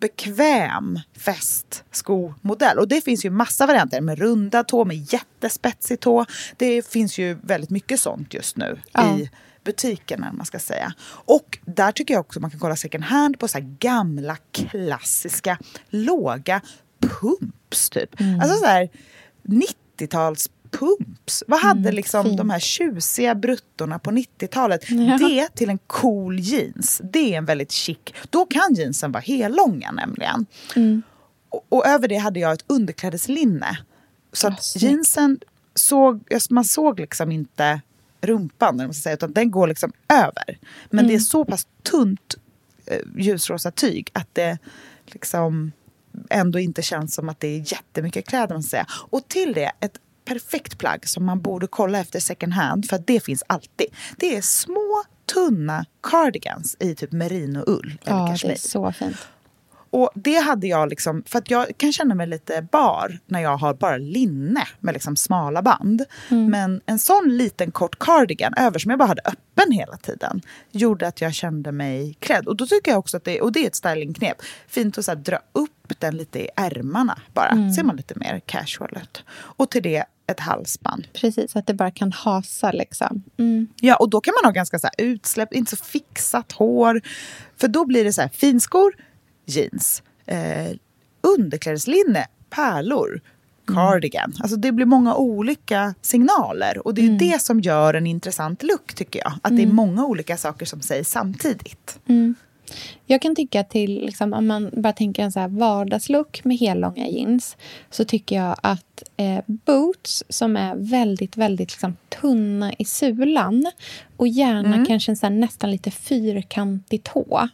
bekväm fästskomodell. Och det finns ju massa varianter med runda tå, med jättespetsig tå. Det finns ju väldigt mycket sånt just nu ja. i butikerna. Man ska säga. Och där tycker jag också man kan kolla second hand på så gamla klassiska låga pumps typ. Mm. Alltså så här 90-tals pumps. Vad hade mm, liksom fint. de här tjusiga bruttorna på 90-talet? Ja. Det till en cool jeans, det är en väldigt chic. Då kan jeansen vara hellånga nämligen. Mm. Och, och, över det hade jag ett underklädeslinne. Så att oh, jeansen såg, man såg liksom inte rumpan, man ska säga, utan den går liksom över. Men mm. det är mm. så pass tunt eh, ljusrosa tyg att det liksom ändå inte känns som att det är jättemycket kläder. Man säga. Och till det, ett perfekt plagg som man borde kolla efter second hand, för det finns alltid. Det är små tunna cardigans i typ merinoull.
Ja, det är så fint.
Och det hade jag liksom, för att jag kan känna mig lite bar när jag har bara linne med liksom smala band. Mm. Men en sån liten kort cardigan över som jag bara hade öppen hela tiden gjorde att jag kände mig klädd. Och då tycker jag också att det, och det är ett stylingknep, fint att så dra upp den lite i ärmarna bara. Mm. Ser man lite mer casual ut. Och till det ett halsband.
Precis, att det bara kan hasa liksom. Mm.
Ja, och då kan man ha ganska så här utsläppt, inte så fixat hår. För då blir det så här finskor, jeans, eh, underklädeslinne, pärlor, cardigan. Mm. Alltså det blir många olika signaler och det är mm. det som gör en intressant look tycker jag. Att mm. det är mm. många olika saker som sägs samtidigt.
Jag kan tycka till, liksom, om man bara tänker en så här vardagslook med hellånga jeans så tycker jag att eh, boots som är väldigt, väldigt liksom, tunna i sulan och gärna mm. kanske en så här, nästan lite fyrkantig tå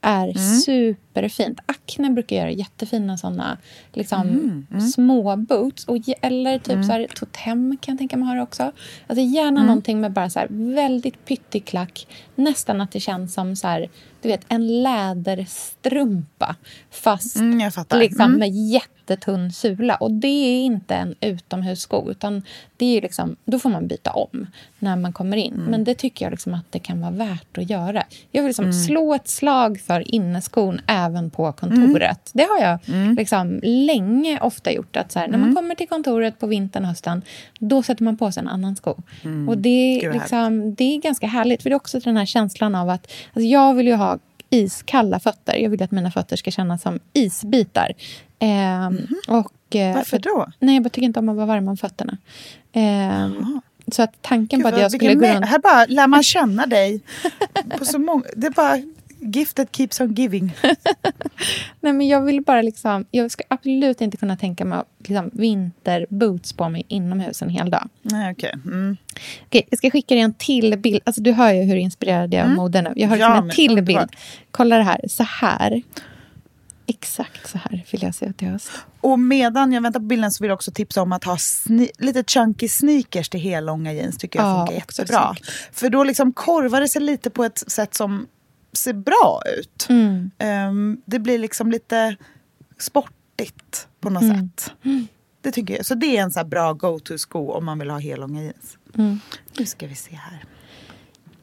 är mm. Superfint. Acne brukar göra jättefina såna liksom, mm. Mm. små boots. Och, eller typ mm. så här, totem kan jag tänka mig ha det också. Alltså gärna mm. någonting med bara så här, väldigt pyttig klack. Nästan att det känns som så här, du vet, en läderstrumpa fast mm, liksom, mm. med jättetunn sula. Och det är inte en utomhussko, utan det är liksom, då får man byta om när man kommer in. Mm. Men det tycker jag liksom att det kan vara värt att göra. Jag vill liksom slå ett slag för inneskon även på kontoret. Mm. Det har jag mm. liksom länge ofta gjort. Att så här, När man mm. kommer till kontoret på vintern och hösten, då sätter man på sig en annan sko. Och det, liksom, det är ganska härligt, för det är också den här känslan av att alltså jag vill ju ha iskalla fötter. Jag vill att mina fötter ska kännas som isbitar. Eh, mm. och,
eh, Varför då?
Nej, jag tycker inte om att vara varm om fötterna. Eh, så att tanken Gud, på att jag skulle gå runt...
Här bara lär man känna dig. på så många, det är bara gifted keeps on giving.
Nej, men jag vill bara liksom... Jag ska absolut inte kunna tänka mig liksom, vinterboots på mig inomhus en hel dag.
Nej, okej. Okay. Mm.
Okay, jag ska skicka dig en till bild. Alltså, du hör ju hur inspirerad jag är av mm. mode nu. Jag har liksom ja, en till bild. Kolla det här. Så här. Exakt så här vill jag se ut i höst.
Och medan jag väntar på bilden så vill jag också tipsa om att ha lite chunky sneakers till hellånga jeans. tycker jag funkar jättebra. För då liksom korvar det sig lite på ett sätt som ser bra ut. Mm. Um, det blir liksom lite sportigt på något mm. sätt. Det tycker jag. Så det är en så bra go-to-sko om man vill ha hellånga jeans. Mm. Nu ska vi se här.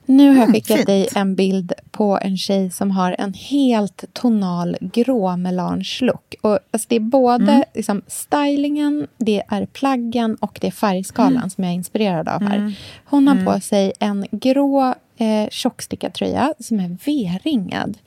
Nu har jag mm, skickat mm, dig en bild på en tjej som har en helt tonal grå melange-look. alltså det är både mm. liksom, stylingen, det är plaggen och det är färgskalan mm. som jag är inspirerad av här. Mm. Hon har på sig en grå eh, tjockstickad tröja som är V-ringad.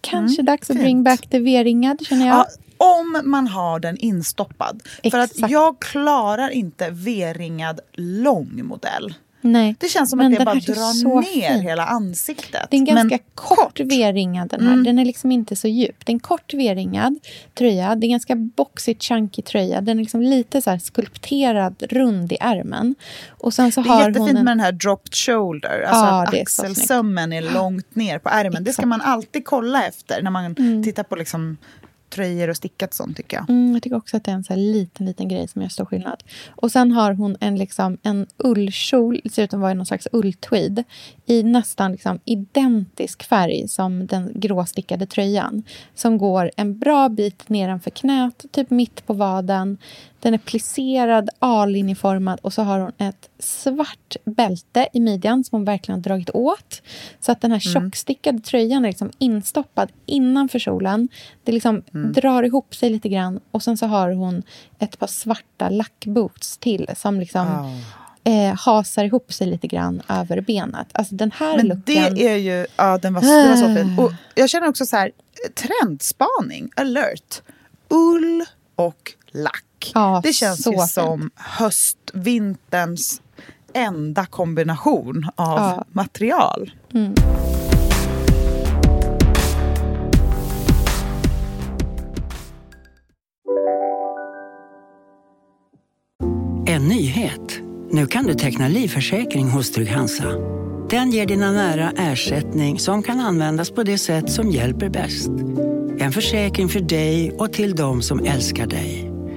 Kanske dags att bring back the V-ringad, känner jag. Ja,
om man har den instoppad. Exakt. För att jag klarar inte V-ringad lång modell.
Nej.
Det känns som men att det bara drar ner fin. hela ansiktet.
Det är en ganska men kort V-ringad den här. Mm. Den är liksom inte så djup. Det är en kort V-ringad tröja. Det är en ganska boxig, chunky tröja. Den är liksom lite så skulpterad, rund i ärmen. Och sen så
det
är
har jättefint hon en... med den här dropped shoulder. Alltså ja, att axelsömmen är, är långt ner på ärmen. Exakt. Det ska man alltid kolla efter när man mm. tittar på liksom tröjor och stickat sånt tycker jag.
Mm, jag tycker också att det är en så liten, liten grej som gör stor skillnad. Och sen har hon en, liksom, en ullkjol, det ser ut att vara någon slags ulltweed, i nästan liksom identisk färg som den gråstickade tröjan. Som går en bra bit nedanför knät, typ mitt på vaden. Den är plisserad, A-linjeformad och så har hon ett svart bälte i midjan som hon verkligen har dragit åt. Så att den här mm. tjockstickade tröjan är liksom instoppad innanför kjolen. Det liksom mm. drar ihop sig lite grann och sen så har hon ett par svarta lackboots till som liksom oh. Eh, hasar ihop sig lite grann över benet. Alltså den här
Men
looken...
det är ju... Ja, den var, den var så fin. Och jag känner också så här, trendspaning, alert. Ull och lack. Ja, det känns ju som höstvinterns enda kombination av ja. material. Mm.
En nyhet. Nu kan du teckna livförsäkring hos Trygg-Hansa. Den ger dina nära ersättning som kan användas på det sätt som hjälper bäst. En försäkring för dig och till de som älskar dig.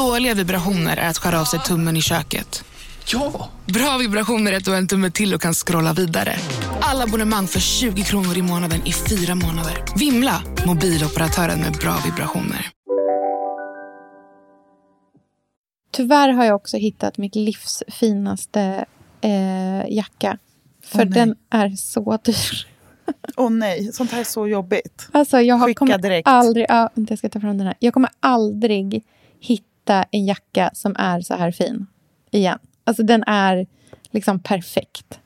Dåliga vibrationer är att skära av sig tummen i köket.
Ja!
Bra vibrationer är att du har en tumme till och kan scrolla vidare. Alla abonnemang för 20 kronor i månaden i fyra månader. Vimla! Mobiloperatören med bra vibrationer.
Tyvärr har jag också hittat mitt livs finaste eh, jacka. För oh, den är så dyr.
Åh oh, nej, sånt här är så jobbigt.
Alltså, jag Skicka kommer direkt. Aldrig, ja, jag ska ta fram den här. Jag kommer aldrig hitta hitta en jacka som är så här fin igen. Alltså den är liksom perfekt.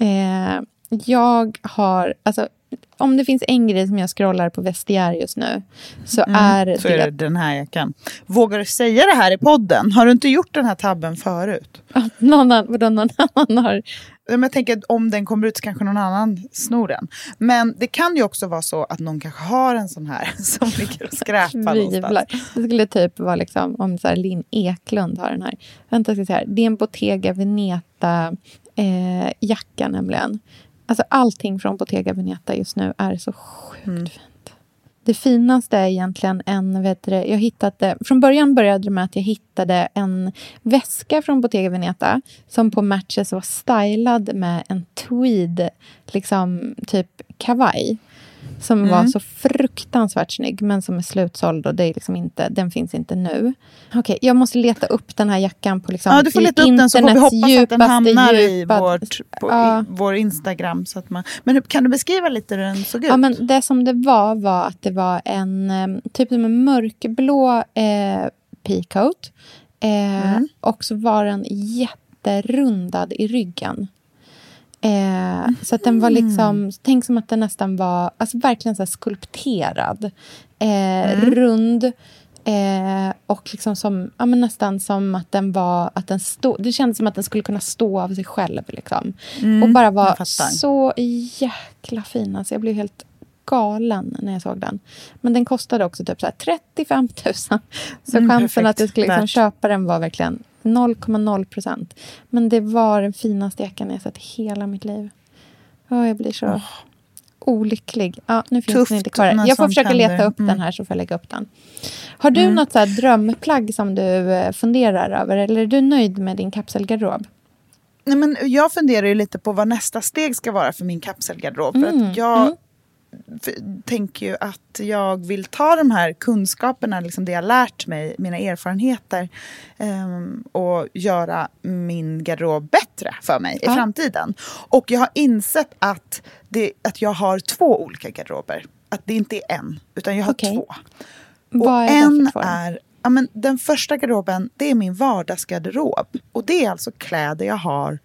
Eh, jag har, alltså om det finns en grej som jag scrollar på Vestiaire just nu så mm, är
så det... är det den här jackan. Vågar du säga det här i podden? Har du inte gjort den här tabben förut?
någon, annan, någon annan har
jag tänker om den kommer ut så kanske någon annan snor den. Men det kan ju också vara så att någon kanske har en sån här som ligger och skräpar någonstans.
Det skulle typ vara liksom, om så här, Linn Eklund har den här. Vänta, ska säga. Det är en Bottega Veneta eh, jacka nämligen. Alltså allting från Bottega Veneta just nu är så sjukt mm. fint. Det finaste är egentligen en... Vet du, jag hittade, från början började det med att jag hittade en väska från Bottega Veneta som på Matches var stylad med en tweed, liksom typ kavaj. Som mm. var så fruktansvärt snygg, men som är slutsåld och det är liksom inte, den finns inte nu. Okej, okay, jag måste leta upp den här jackan på liksom,
ja, du får leta upp den så får vi hoppas att den hamnar i, vårt, på, ja. i vår Instagram. Så att man, men kan du beskriva lite hur den såg ut?
Ja, men det som det var var att det var en typ som en mörkblå eh, peacoat. Eh, mm. Och så var den jätterundad i ryggen. Eh, så att den var liksom, mm. tänk som att den nästan var alltså verkligen så skulpterad. Eh, mm. Rund. Eh, och liksom som, ja, men nästan som att den var, att den stod, det kändes som att den skulle kunna stå av sig själv. Liksom. Mm, och bara var så jäkla fin. Alltså jag blev helt galen när jag såg den. Men den kostade också typ så 35 000. Så mm, chansen perfekt. att jag skulle liksom köpa den var verkligen 0,0 procent. Men det var den finaste jackan jag sett i hela mitt liv. Oh, jag blir så oh. olycklig. Ja, nu finns Tufft den inte kvar. Jag får försöka leta upp mm. den här så får jag lägga upp den. Har du mm. något så drömplagg som du eh, funderar över? Eller är du nöjd med din kapselgarderob?
Nej, men jag funderar ju lite på vad nästa steg ska vara för min kapselgarderob. För mm. att jag mm tänker ju att jag vill ta de här kunskaperna, liksom det jag lärt mig, mina erfarenheter um, och göra min garderob bättre för mig ja. i framtiden. Och jag har insett att, det, att jag har två olika garderober. Att det inte är en, utan jag har okay. två.
Vad och är en är
ja, men Den första garderoben, det är min vardagsgarderob. Och det är alltså kläder jag har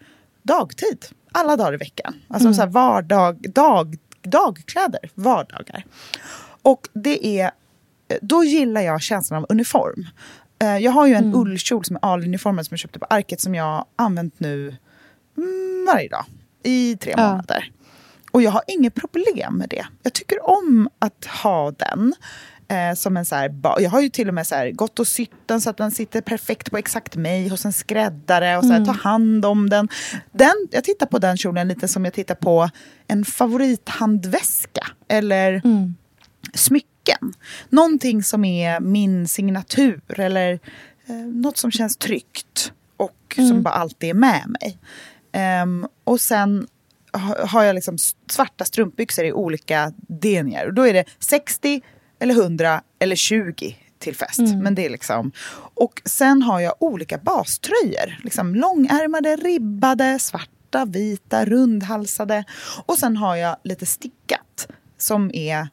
dagtid alla dagar i veckan. Alltså mm. så här vardag, dag, dagkläder, vardagar. Och det är, då gillar jag känslan av uniform. Eh, jag har ju en mm. ullkjol som är A-uniformen som jag köpte på Arket som jag har använt nu mm, varje dag i tre ja. månader. Och jag har inget problem med det. Jag tycker om att ha den. Eh, som en så här, jag har ju till och med så här, gått och sytt den så att den sitter perfekt på exakt mig hos en skräddare och så här, mm. ta hand om den. den. Jag tittar på den kjolen lite som jag tittar på en favorithandväska eller mm. smycken. Någonting som är min signatur eller eh, något som känns tryggt och mm. som bara alltid är med mig. Um, och sen har jag liksom svarta strumpbyxor i olika denier. Och då är det 60, eller 100 eller 20 till fest. Mm. Men det är liksom... Och sen har jag olika baströjor. Liksom långärmade, ribbade, svarta, vita, rundhalsade. Och sen har jag lite stickat som är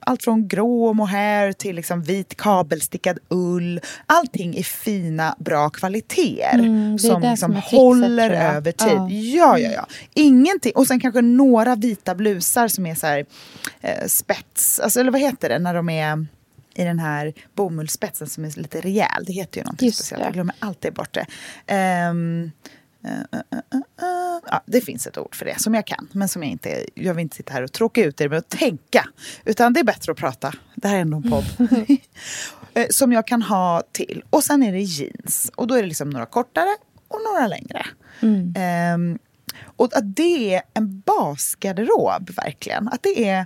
allt från grå mohair till liksom vit kabelstickad ull. Allting i fina, bra kvaliteter mm, som, liksom som håller över tid. Ja. ja, ja, ja. Ingenting. Och sen kanske några vita blusar som är så här, eh, spets, alltså, eller vad heter det när de är i den här bomullsspetsen som är lite rejäl. Det heter ju någonting Just speciellt. Det. Jag glömmer alltid bort det. Um, Uh, uh, uh, ja, det finns ett ord för det som jag kan, men som jag inte... Jag vill inte sitta här och tråka ut er med att tänka. Utan det är bättre att prata. Det här är ändå en podd. Eh, som jag kan ha till. Och sen är det jeans. Och då är det liksom några kortare och några längre. Mm. Um, och att det är en basgarderob, verkligen. Att det är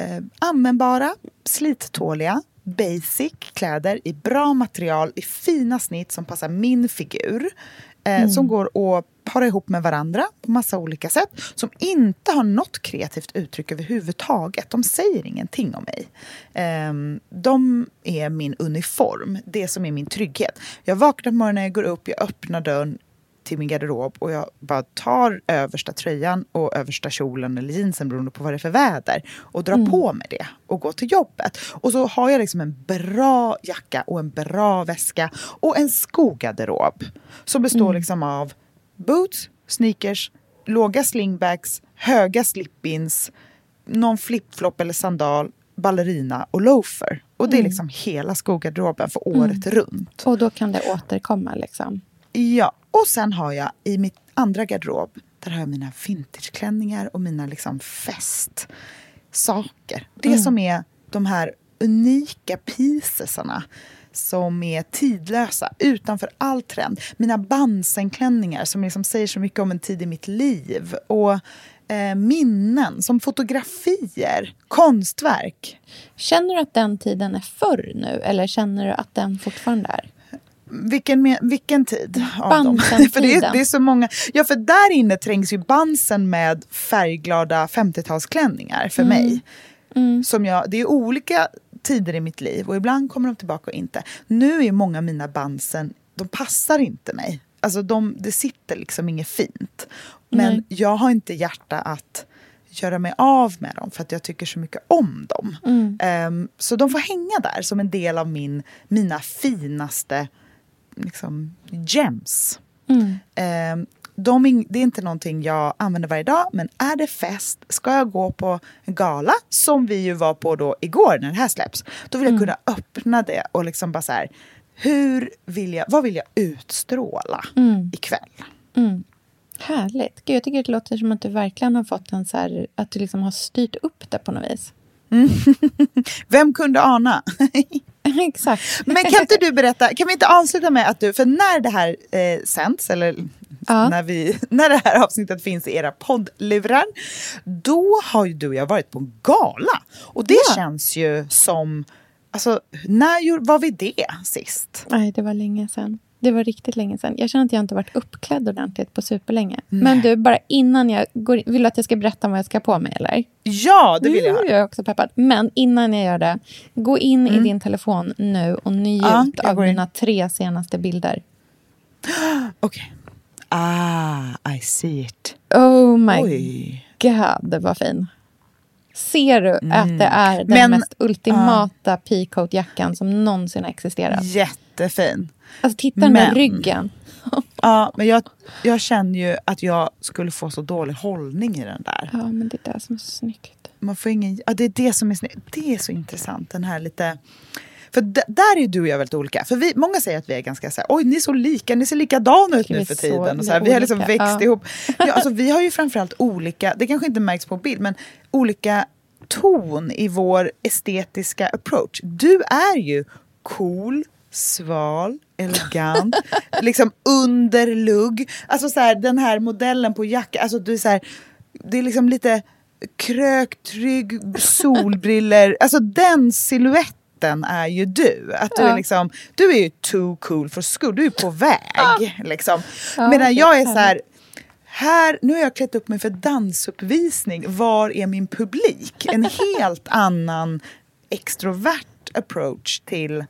uh, användbara, slittåliga, basic kläder i bra material, i fina snitt som passar min figur eh, mm. som går att para ihop med varandra på massa olika sätt. Som inte har något kreativt uttryck överhuvudtaget. De säger ingenting om mig. Eh, de är min uniform, det som är min trygghet. Jag vaknar på morgonen, jag går upp, jag öppnar dörren, till min garderob och jag bara tar översta tröjan och översta kjolen eller jeansen beroende på vad det är för väder och drar mm. på mig det och går till jobbet. Och så har jag liksom en bra jacka och en bra väska och en skogarderob som består mm. liksom av boots, sneakers, låga slingbacks, höga slip-ins, någon flip-flop eller sandal, ballerina och loafer. Och det är mm. liksom hela skogarderoben för året mm. runt.
Och då kan det återkomma liksom?
Ja, och sen har jag i mitt andra garderob, där har jag mina vintageklänningar och mina liksom festsaker. Det mm. som är de här unika piecesarna som är tidlösa, utanför all trend. Mina Bansen-klänningar som liksom säger så mycket om en tid i mitt liv. Och eh, minnen, som fotografier, konstverk.
Känner du att den tiden är förr nu eller känner du att den fortfarande är?
Vilken, vilken tid
av dem? för
det är, det är så många. Ja, för där inne trängs ju bansen med färgglada 50-talsklänningar för mm. mig. Mm. Som jag, det är olika tider i mitt liv och ibland kommer de tillbaka och inte. Nu är många av mina bansen, de passar inte mig. Alltså de, det sitter liksom inget fint. Men Nej. jag har inte hjärta att göra mig av med dem för att jag tycker så mycket om dem. Mm. Um, så de får hänga där som en del av min, mina finaste liksom, gems. Mm. Um, de, det är inte någonting jag använder varje dag, men är det fest, ska jag gå på en gala, som vi ju var på då igår när det här släpps, då vill jag mm. kunna öppna det och liksom bara så här, hur vill jag, vad vill jag utstråla mm. ikväll?
Mm. Härligt. Gud, jag tycker det låter som att du verkligen har fått en så här, att du liksom har styrt upp det på något vis.
Mm. Vem kunde ana?
Exakt.
Men kan inte du berätta, kan vi inte avsluta med att du, för när det här eh, sänds, eller ja. när, vi, när det här avsnittet finns i era poddlurar, då har ju du och jag varit på en gala. Och det ja. känns ju som, alltså när var vi det sist?
Nej, det var länge sedan. Det var riktigt länge sedan. Jag känner att jag inte varit uppklädd ordentligt på superlänge. Nej. Men du, bara innan jag går Vill du att jag ska berätta vad jag ska på mig eller?
Ja, det vill jag.
Jag är också peppad. Men innan jag gör det, gå in mm. i din telefon nu och njut ja, av dina tre senaste bilder.
Okej. Okay. Ah, I see it.
Oh my Oj. god, vad fin. Ser du mm. att det är den Men, mest ultimata uh, peacoat-jackan som någonsin har existerat?
Jättefin.
Alltså titta den där ryggen.
ja, men jag, jag känner ju att jag skulle få så dålig hållning i den där.
Ja, men det är det som är så snyggt.
Man får ingen, ja, det är det som är snyggt. Det är så intressant, den här lite... För där är du och jag väldigt olika. För vi, många säger att vi är ganska så här, oj ni är så lika, ni ser likadana ut nu för tiden. Och så här, vi har liksom växt ja. ihop. Ja, alltså, vi har ju framförallt olika, det kanske inte märks på bild, men olika ton i vår estetiska approach. Du är ju cool, sval, elegant, liksom underlugg. Alltså så här, den här modellen på jacka, alltså du är så här, det är liksom lite kröktrygg, solbriller, alltså den siluetten är ju du. Att du, är liksom, du är ju too cool for school, du är på väg. Liksom. Medan jag är så här, här, nu har jag klätt upp mig för dansuppvisning, var är min publik? En helt annan extrovert approach till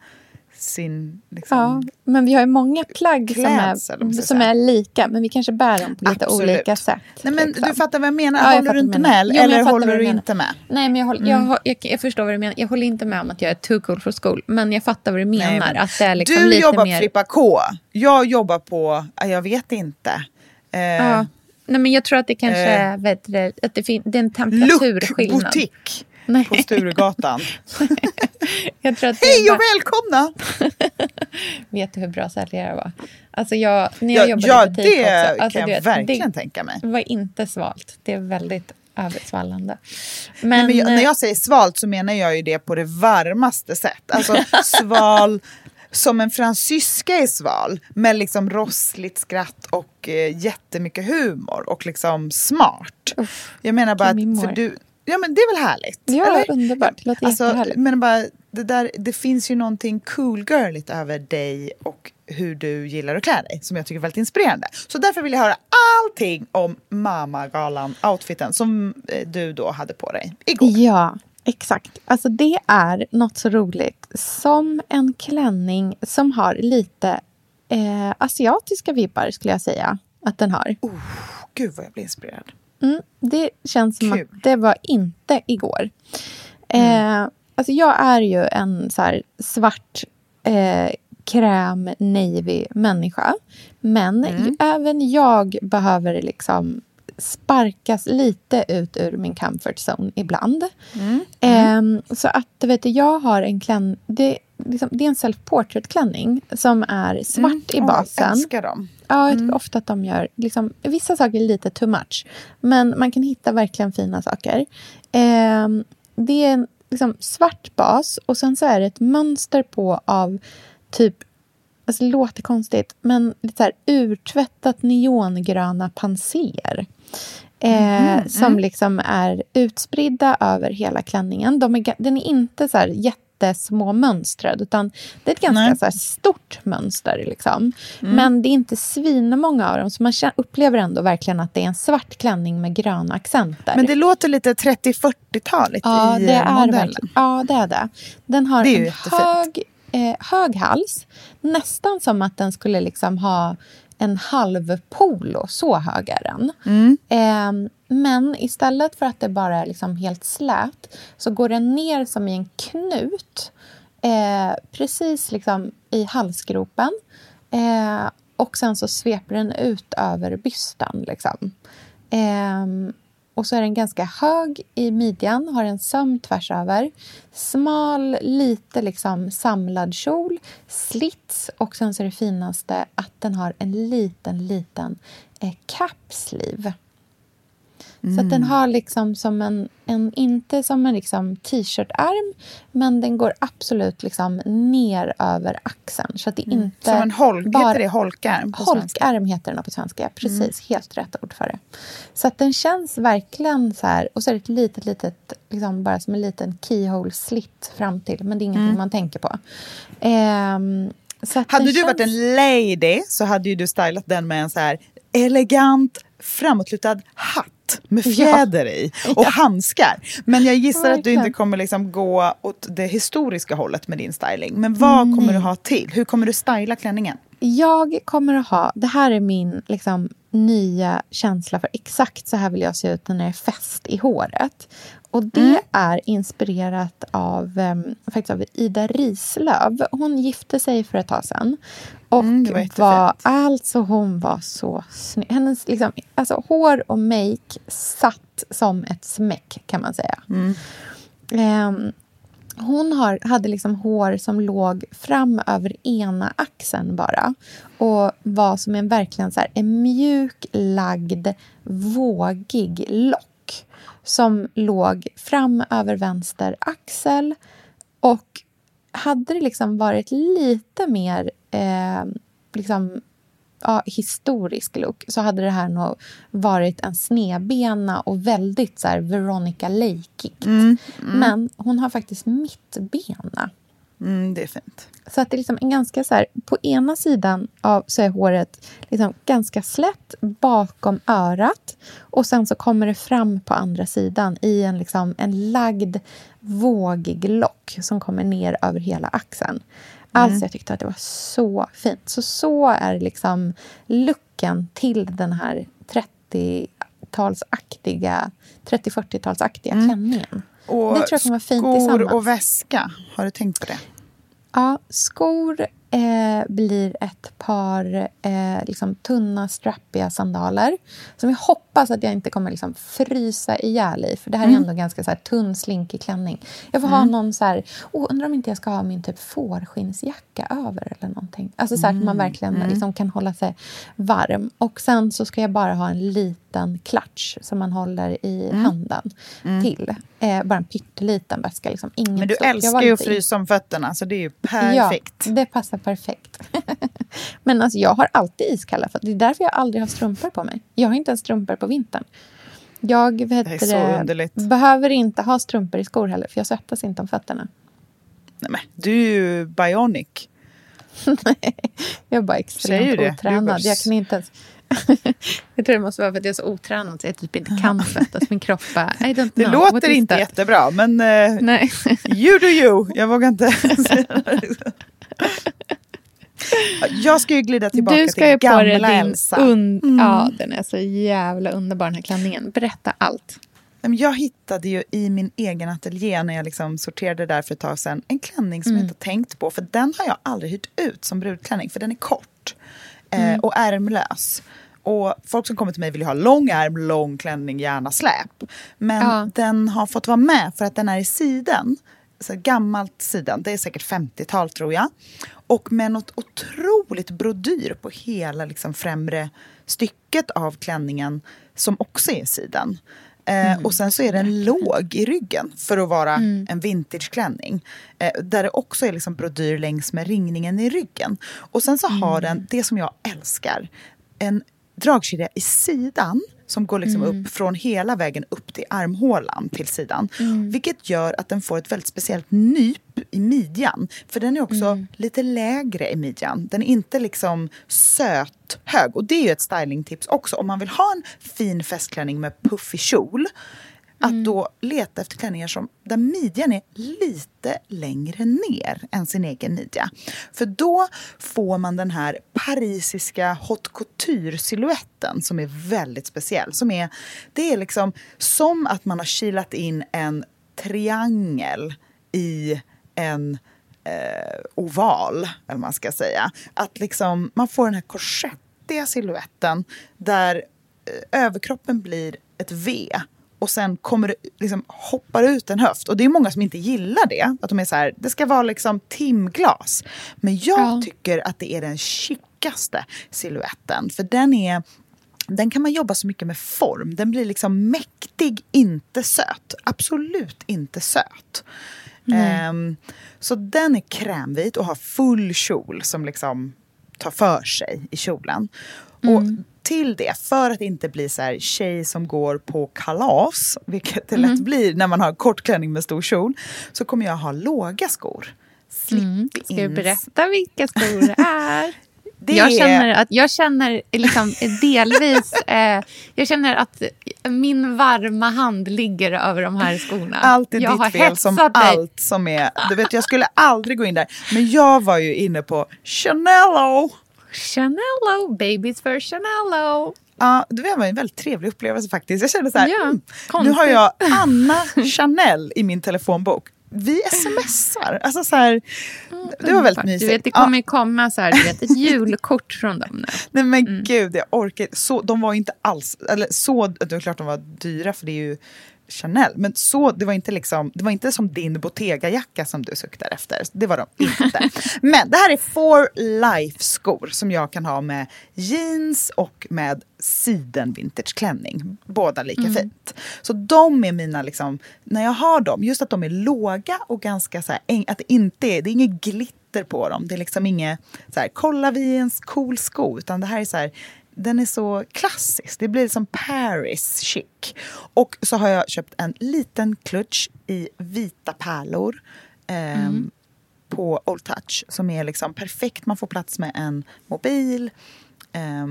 sin... Liksom, ja,
men vi har ju många plagg som, är, som är lika, men vi kanske bär dem på lite Absolut. olika sätt.
Nej, men liksom. Du fattar vad jag menar? Ja, håller jag du inte med? Jo, eller håller du inte med?
Nej, men jag, håller, mm. jag, jag, jag, förstår vad du menar. Jag håller inte med om att jag är too cool for school, men jag fattar vad du menar. Nej, att det är liksom
du jobbar
mer...
på Flippa K. Jag jobbar på, jag vet inte.
Eh, ja. Nej, men jag tror att det kanske eh, är, vet du, att det, fin- det är en temperaturskillnad.
Look Nej. på Sturegatan.
jag tror att
Hej och välkomna!
vet du hur bra säljare var? Alltså jag, när jag ja, jobbade ja, i butik
det
också, alltså
kan jag vet, verkligen
det
tänka mig.
Det var inte svalt. Det är väldigt översvallande.
Men, Nej, men jag, när jag säger svalt så menar jag ju det på det varmaste sätt. Alltså sval som en fransyska är sval med liksom rossligt skratt och eh, jättemycket humor och liksom smart. Uff, jag menar bara att för du, Ja men det är väl härligt?
Ja, eller? underbart. Det låter
alltså, jättehärligt. Men bara, det, där, det finns ju någonting cool girligt över dig och hur du gillar att klä dig som jag tycker är väldigt inspirerande. Så därför vill jag höra allting om Mamagalan-outfiten som eh, du då hade på dig igår.
Ja, exakt. Alltså det är något så roligt som en klänning som har lite eh, asiatiska vibbar skulle jag säga att den har.
Oh, gud vad jag blir inspirerad.
Mm, det känns som Kul. att det var inte igår. Mm. Eh, alltså jag är ju en så svart eh, kräm navy människa. Men mm. även jag behöver liksom sparkas lite ut ur min comfort zone ibland. Mm. Mm. Eh, så att vet du, jag har en klänning. Det, liksom, det är en self-portrait klänning som är svart mm. i basen. Oh, jag
älskar dem.
Ja, jag tycker mm. ofta att de gör liksom, vissa saker lite too much. Men man kan hitta verkligen fina saker. Eh, det är en liksom, svart bas och sen så är det ett mönster på av typ Alltså, det låter konstigt, men lite så här urtvättat neongröna panser. Eh, mm, som liksom är utspridda över hela klänningen. De är, den är inte så här jättesmå mönstrad, utan det är ett ganska så här, stort mönster. Liksom. Mm. Men det är inte svinmånga av dem, så man upplever ändå verkligen att det är en svart klänning med gröna accenter.
Men det låter lite 30-40-taligt
ja, i det är modellen. Ja, det är det. Den har en hög, eh, hög hals, nästan som att den skulle liksom ha en halv polo, så hög är den. Mm. Eh, men istället för att det bara är liksom helt slät så går den ner som i en knut eh, precis liksom i halsgropen. Eh, och sen så sveper den ut över bysten. Liksom. Eh, och så är den ganska hög i midjan, har en söm tvärs över. Smal, lite liksom samlad kjol, slits och sen så är det finaste att den har en liten, liten eh, capsleeve. Mm. Så att den mm. har liksom som en, en inte som en liksom t-shirtarm men den går absolut liksom ner över axeln. Så att det mm. inte
som en holk, bara, heter det holkarm
på Holkarm heter den på svenska, precis. Mm. Helt rätt ord för det. Så att den känns verkligen så här, och så är det ett litet, litet, liksom bara som en liten keyhole slit fram till, men det är ingenting mm. man tänker på. Um,
hade du känns... varit en lady så hade ju du stylat den med en så här elegant framåtlutad hatt med fjäder ja. i och ja. handskar. Men jag gissar att du inte kommer liksom gå åt det historiska hållet med din styling. Men vad mm. kommer du ha till? Hur kommer du styla klänningen?
Jag kommer att ha... Det här är min liksom, nya känsla för exakt så här vill jag se ut när det är fest i håret. Och det mm. är inspirerat av, um, faktiskt av Ida Rislöv. Hon gifte sig för ett tag sedan. Och mm, var, var alltså hon var så snygg. Hennes liksom, alltså, hår och make satt som ett smäck kan man säga. Mm. Um, hon har, hade liksom hår som låg fram över ena axeln bara och var som en verkligen så här, en mjuk lagd, vågig lock som låg fram över vänster axel. Och hade det liksom varit lite mer eh, liksom, ja, historisk look så hade det här nog varit en snedbena och väldigt så här Veronica Lake-igt. Mm, mm. Men hon har faktiskt mittbena.
Mm, det är fint.
Så att det är liksom en ganska så här, på ena sidan av så är håret liksom ganska slätt bakom örat och sen så kommer det fram på andra sidan i en, liksom, en lagd vågig lock som kommer ner över hela axeln. Alltså mm. jag tyckte att det var så fint. Så så är liksom looken till den här 30-talsaktiga 30-40-talsaktiga mm. klänningen.
Och det tror jag kommer fint skor och väska, har du tänkt på det?
Ja, skor eh, blir ett par eh, liksom, tunna, strappiga sandaler som jag hoppas att jag inte kommer liksom, frysa ihjäl i. För det här mm. är ändå ganska så här, tunn, slinkig klänning. Jag får mm. ha någon så här... Oh, undrar om inte jag ska ha min typ fårskinnsjacka över eller någonting. Alltså så här, mm. att man mm. verkligen mm. liksom, kan hålla sig varm. Och sen så ska jag bara ha en liten klatsch som man håller i mm. handen till. Eh, bara en pytteliten väska. Liksom. Ingen
Men du stopp. älskar ju att frysa om fötterna, så det är ju perfekt.
Ja, det passar perfekt. Men alltså, jag har alltid iskalla fötter. Det är därför jag aldrig har strumpor på mig. Jag har inte ens strumpor på vintern. Jag vet det, behöver inte ha strumpor i skor heller, för jag svettas inte om fötterna.
Nej, men du är ju bionic.
Nej, jag är bara extremt otränad. Jag kan inte ens... jag tror det måste vara för att jag är så otränad så jag typ inte kan svettas. Min kropp bara, I don't
know. Det låter inte jättebra, men uh, Nej. you do you. Jag vågar inte Jag ska ju glida tillbaka du ska till gamla Elsa.
Un mm. Ja, den är så jävla underbar den här klänningen. Berätta allt.
Jag hittade ju i min egen ateljé när jag liksom sorterade där för ett tag sedan en klänning som mm. jag inte tänkt på. För den har jag aldrig hyrt ut som brudklänning för den är kort eh, mm. och ärmlös. Och folk som kommer till mig vill ju ha lång ärm, lång klänning, gärna släp. Men ja. den har fått vara med för att den är i siden. Så gammalt siden, det är säkert 50-tal tror jag. Och med något otroligt brodyr på hela liksom, främre stycket av klänningen som också är siden. Eh, mm. Och sen så är den låg i ryggen för att vara mm. en vintageklänning. Eh, där det också är liksom brodyr längs med ringningen i ryggen. Och sen så mm. har den det som jag älskar. En dragkedja i sidan som går liksom mm. upp från hela vägen upp till armhålan till sidan. Mm. Vilket gör att den får ett väldigt speciellt nyp i midjan. För den är också mm. lite lägre i midjan. Den är inte liksom söt hög. Och det är ju ett stylingtips också. Om man vill ha en fin festklänning med puffig kjol att mm. då leta efter klänningar som, där midjan är lite längre ner än sin egen midja. För då får man den här parisiska haute couture-siluetten som är väldigt speciell. Som är, det är liksom som att man har kilat in en triangel i en eh, oval, eller vad man ska säga. Att liksom, man får den här korsettiga siluetten där eh, överkroppen blir ett V och sen kommer det, liksom, hoppar ut en höft. Och det är många som inte gillar det. Att de är så här, det ska vara liksom timglas. Men jag ja. tycker att det är den chickaste siluetten. För den är den kan man jobba så mycket med form. Den blir liksom mäktig, inte söt. Absolut inte söt. Um, så den är krämvit och har full kjol som liksom tar för sig i kjolen. Mm. Och till det, för att inte bli så här tjej som går på kalas, vilket det lätt mm. blir när man har kort klänning med stor kjol, så kommer jag ha låga skor.
Mm. Ska du berätta vilka skor det är? Det jag känner att jag känner liksom delvis... Eh, jag känner att min varma hand ligger över de här skorna.
Allt är jag ditt fel som dig. allt som är... Du vet, jag skulle aldrig gå in där. Men jag var ju inne på Chanello.
Chanello, babies for Chanello.
Ja, det var en väldigt trevlig upplevelse faktiskt. Jag kände så här, ja, mm, nu har jag Anna Chanel i min telefonbok. Vi smsar. Alltså så här, det var väldigt mysigt.
Du vet, det kommer ja. komma så här, du vet, ett julkort från dem nu.
Nej men mm. gud, jag orkar så, De var inte alls, eller så, det är klart de var dyra för det är ju Chanel. Men så, det, var inte liksom, det var inte som din Bottega-jacka som du suktar efter. Det var de inte. Men det här är For Life-skor som jag kan ha med jeans och med siden vintageklänning. Båda lika mm. fint. Så de är mina, liksom, när jag har dem, just att de är låga och ganska så här, att det inte är, det är inget glitter på dem. Det är liksom inget så här, kolla vi är en cool sko, utan det här är så här, den är så klassisk. Det blir som Paris chic. Och så har jag köpt en liten klutch i vita pärlor. Eh, mm. På Old Touch som är liksom perfekt. Man får plats med en mobil. Eh,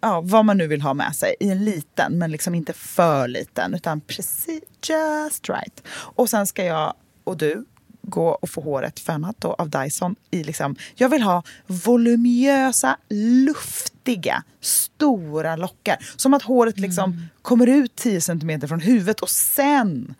ja, vad man nu vill ha med sig i en liten, men liksom inte för liten utan precis just right. Och sen ska jag och du gå och få håret fönat då av Dyson. I liksom, jag vill ha voluminösa, luftiga, stora lockar. Som att håret liksom mm. kommer ut 10 cm från huvudet och sen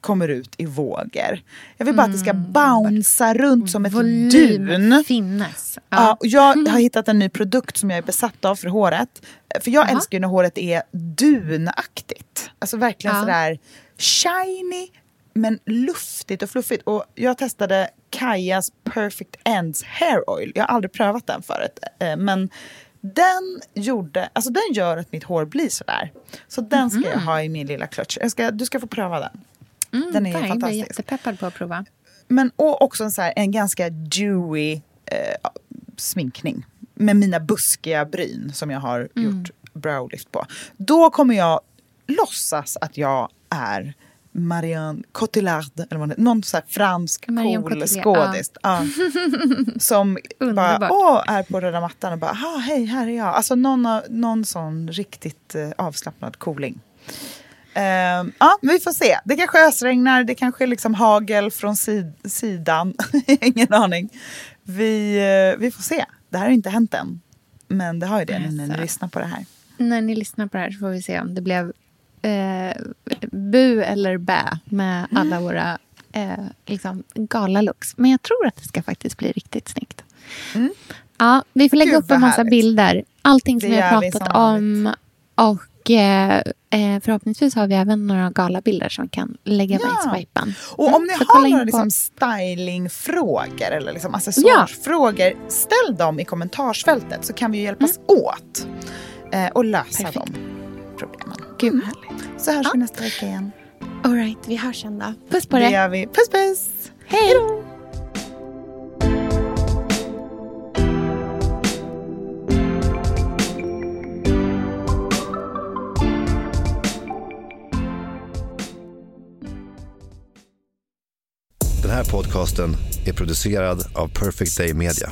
kommer ut i vågor. Jag vill bara mm. att det ska mm. bouncea runt som ett Volym dun.
finnes.
Ja. ja. jag har hittat en ny produkt som jag är besatt av för håret. För jag Aha. älskar när håret är dunaktigt. Alltså verkligen ja. sådär shiny, men luftigt och fluffigt. Och jag testade Kajas Perfect Ends Hair Oil. Jag har aldrig prövat den förut. Eh, men den, gjorde, alltså den gör att mitt hår blir sådär. Så den ska mm. jag ha i min lilla klutch. Jag ska, du ska få pröva den.
Mm, den är fine. fantastisk. Jag är jättepeppad på att prova.
Men och också en, så här, en ganska dewy eh, sminkning. Med mina buskiga bryn som jag har mm. gjort browlift på. Då kommer jag låtsas att jag är Marianne Cotillard, eller vad det, någon så fransk Marion cool skådis. Ja. som bara åh, är på röda mattan och bara hej, här är jag. Alltså någon, någon sån riktigt uh, avslappnad cooling. Uh, ja, vi får se. Det kanske ösregnar, det kanske är liksom hagel från sid sidan. Ingen aning. Vi, uh, vi får se. Det här har inte hänt än. Men det har ju det när ni lyssnar på det här.
När ni lyssnar på det här så får vi se om det blev eh, bu eller bä med alla mm. våra eh, liksom, galalooks. Men jag tror att det ska faktiskt bli riktigt snyggt. Mm. Ja, vi får lägga Gud, upp en massa härligt. bilder. Allting som vi har pratat om. Och eh, eh, förhoppningsvis har vi även några galabilder som vi kan lägga ja. med i swipen.
Och om mm, ni har några liksom, stylingfrågor eller liksom accessoarsfrågor, ja. ställ dem i kommentarsfältet så kan vi hjälpas mm. åt eh, och lösa Perfekt. de problemen.
Gud vad härligt.
Så hörs ja. vi nästa vecka igen.
Alright, vi hörs sen då. Puss på dig.
Det gör vi. Puss puss.
Hej då.
Den här podcasten är producerad av Perfect Day Media.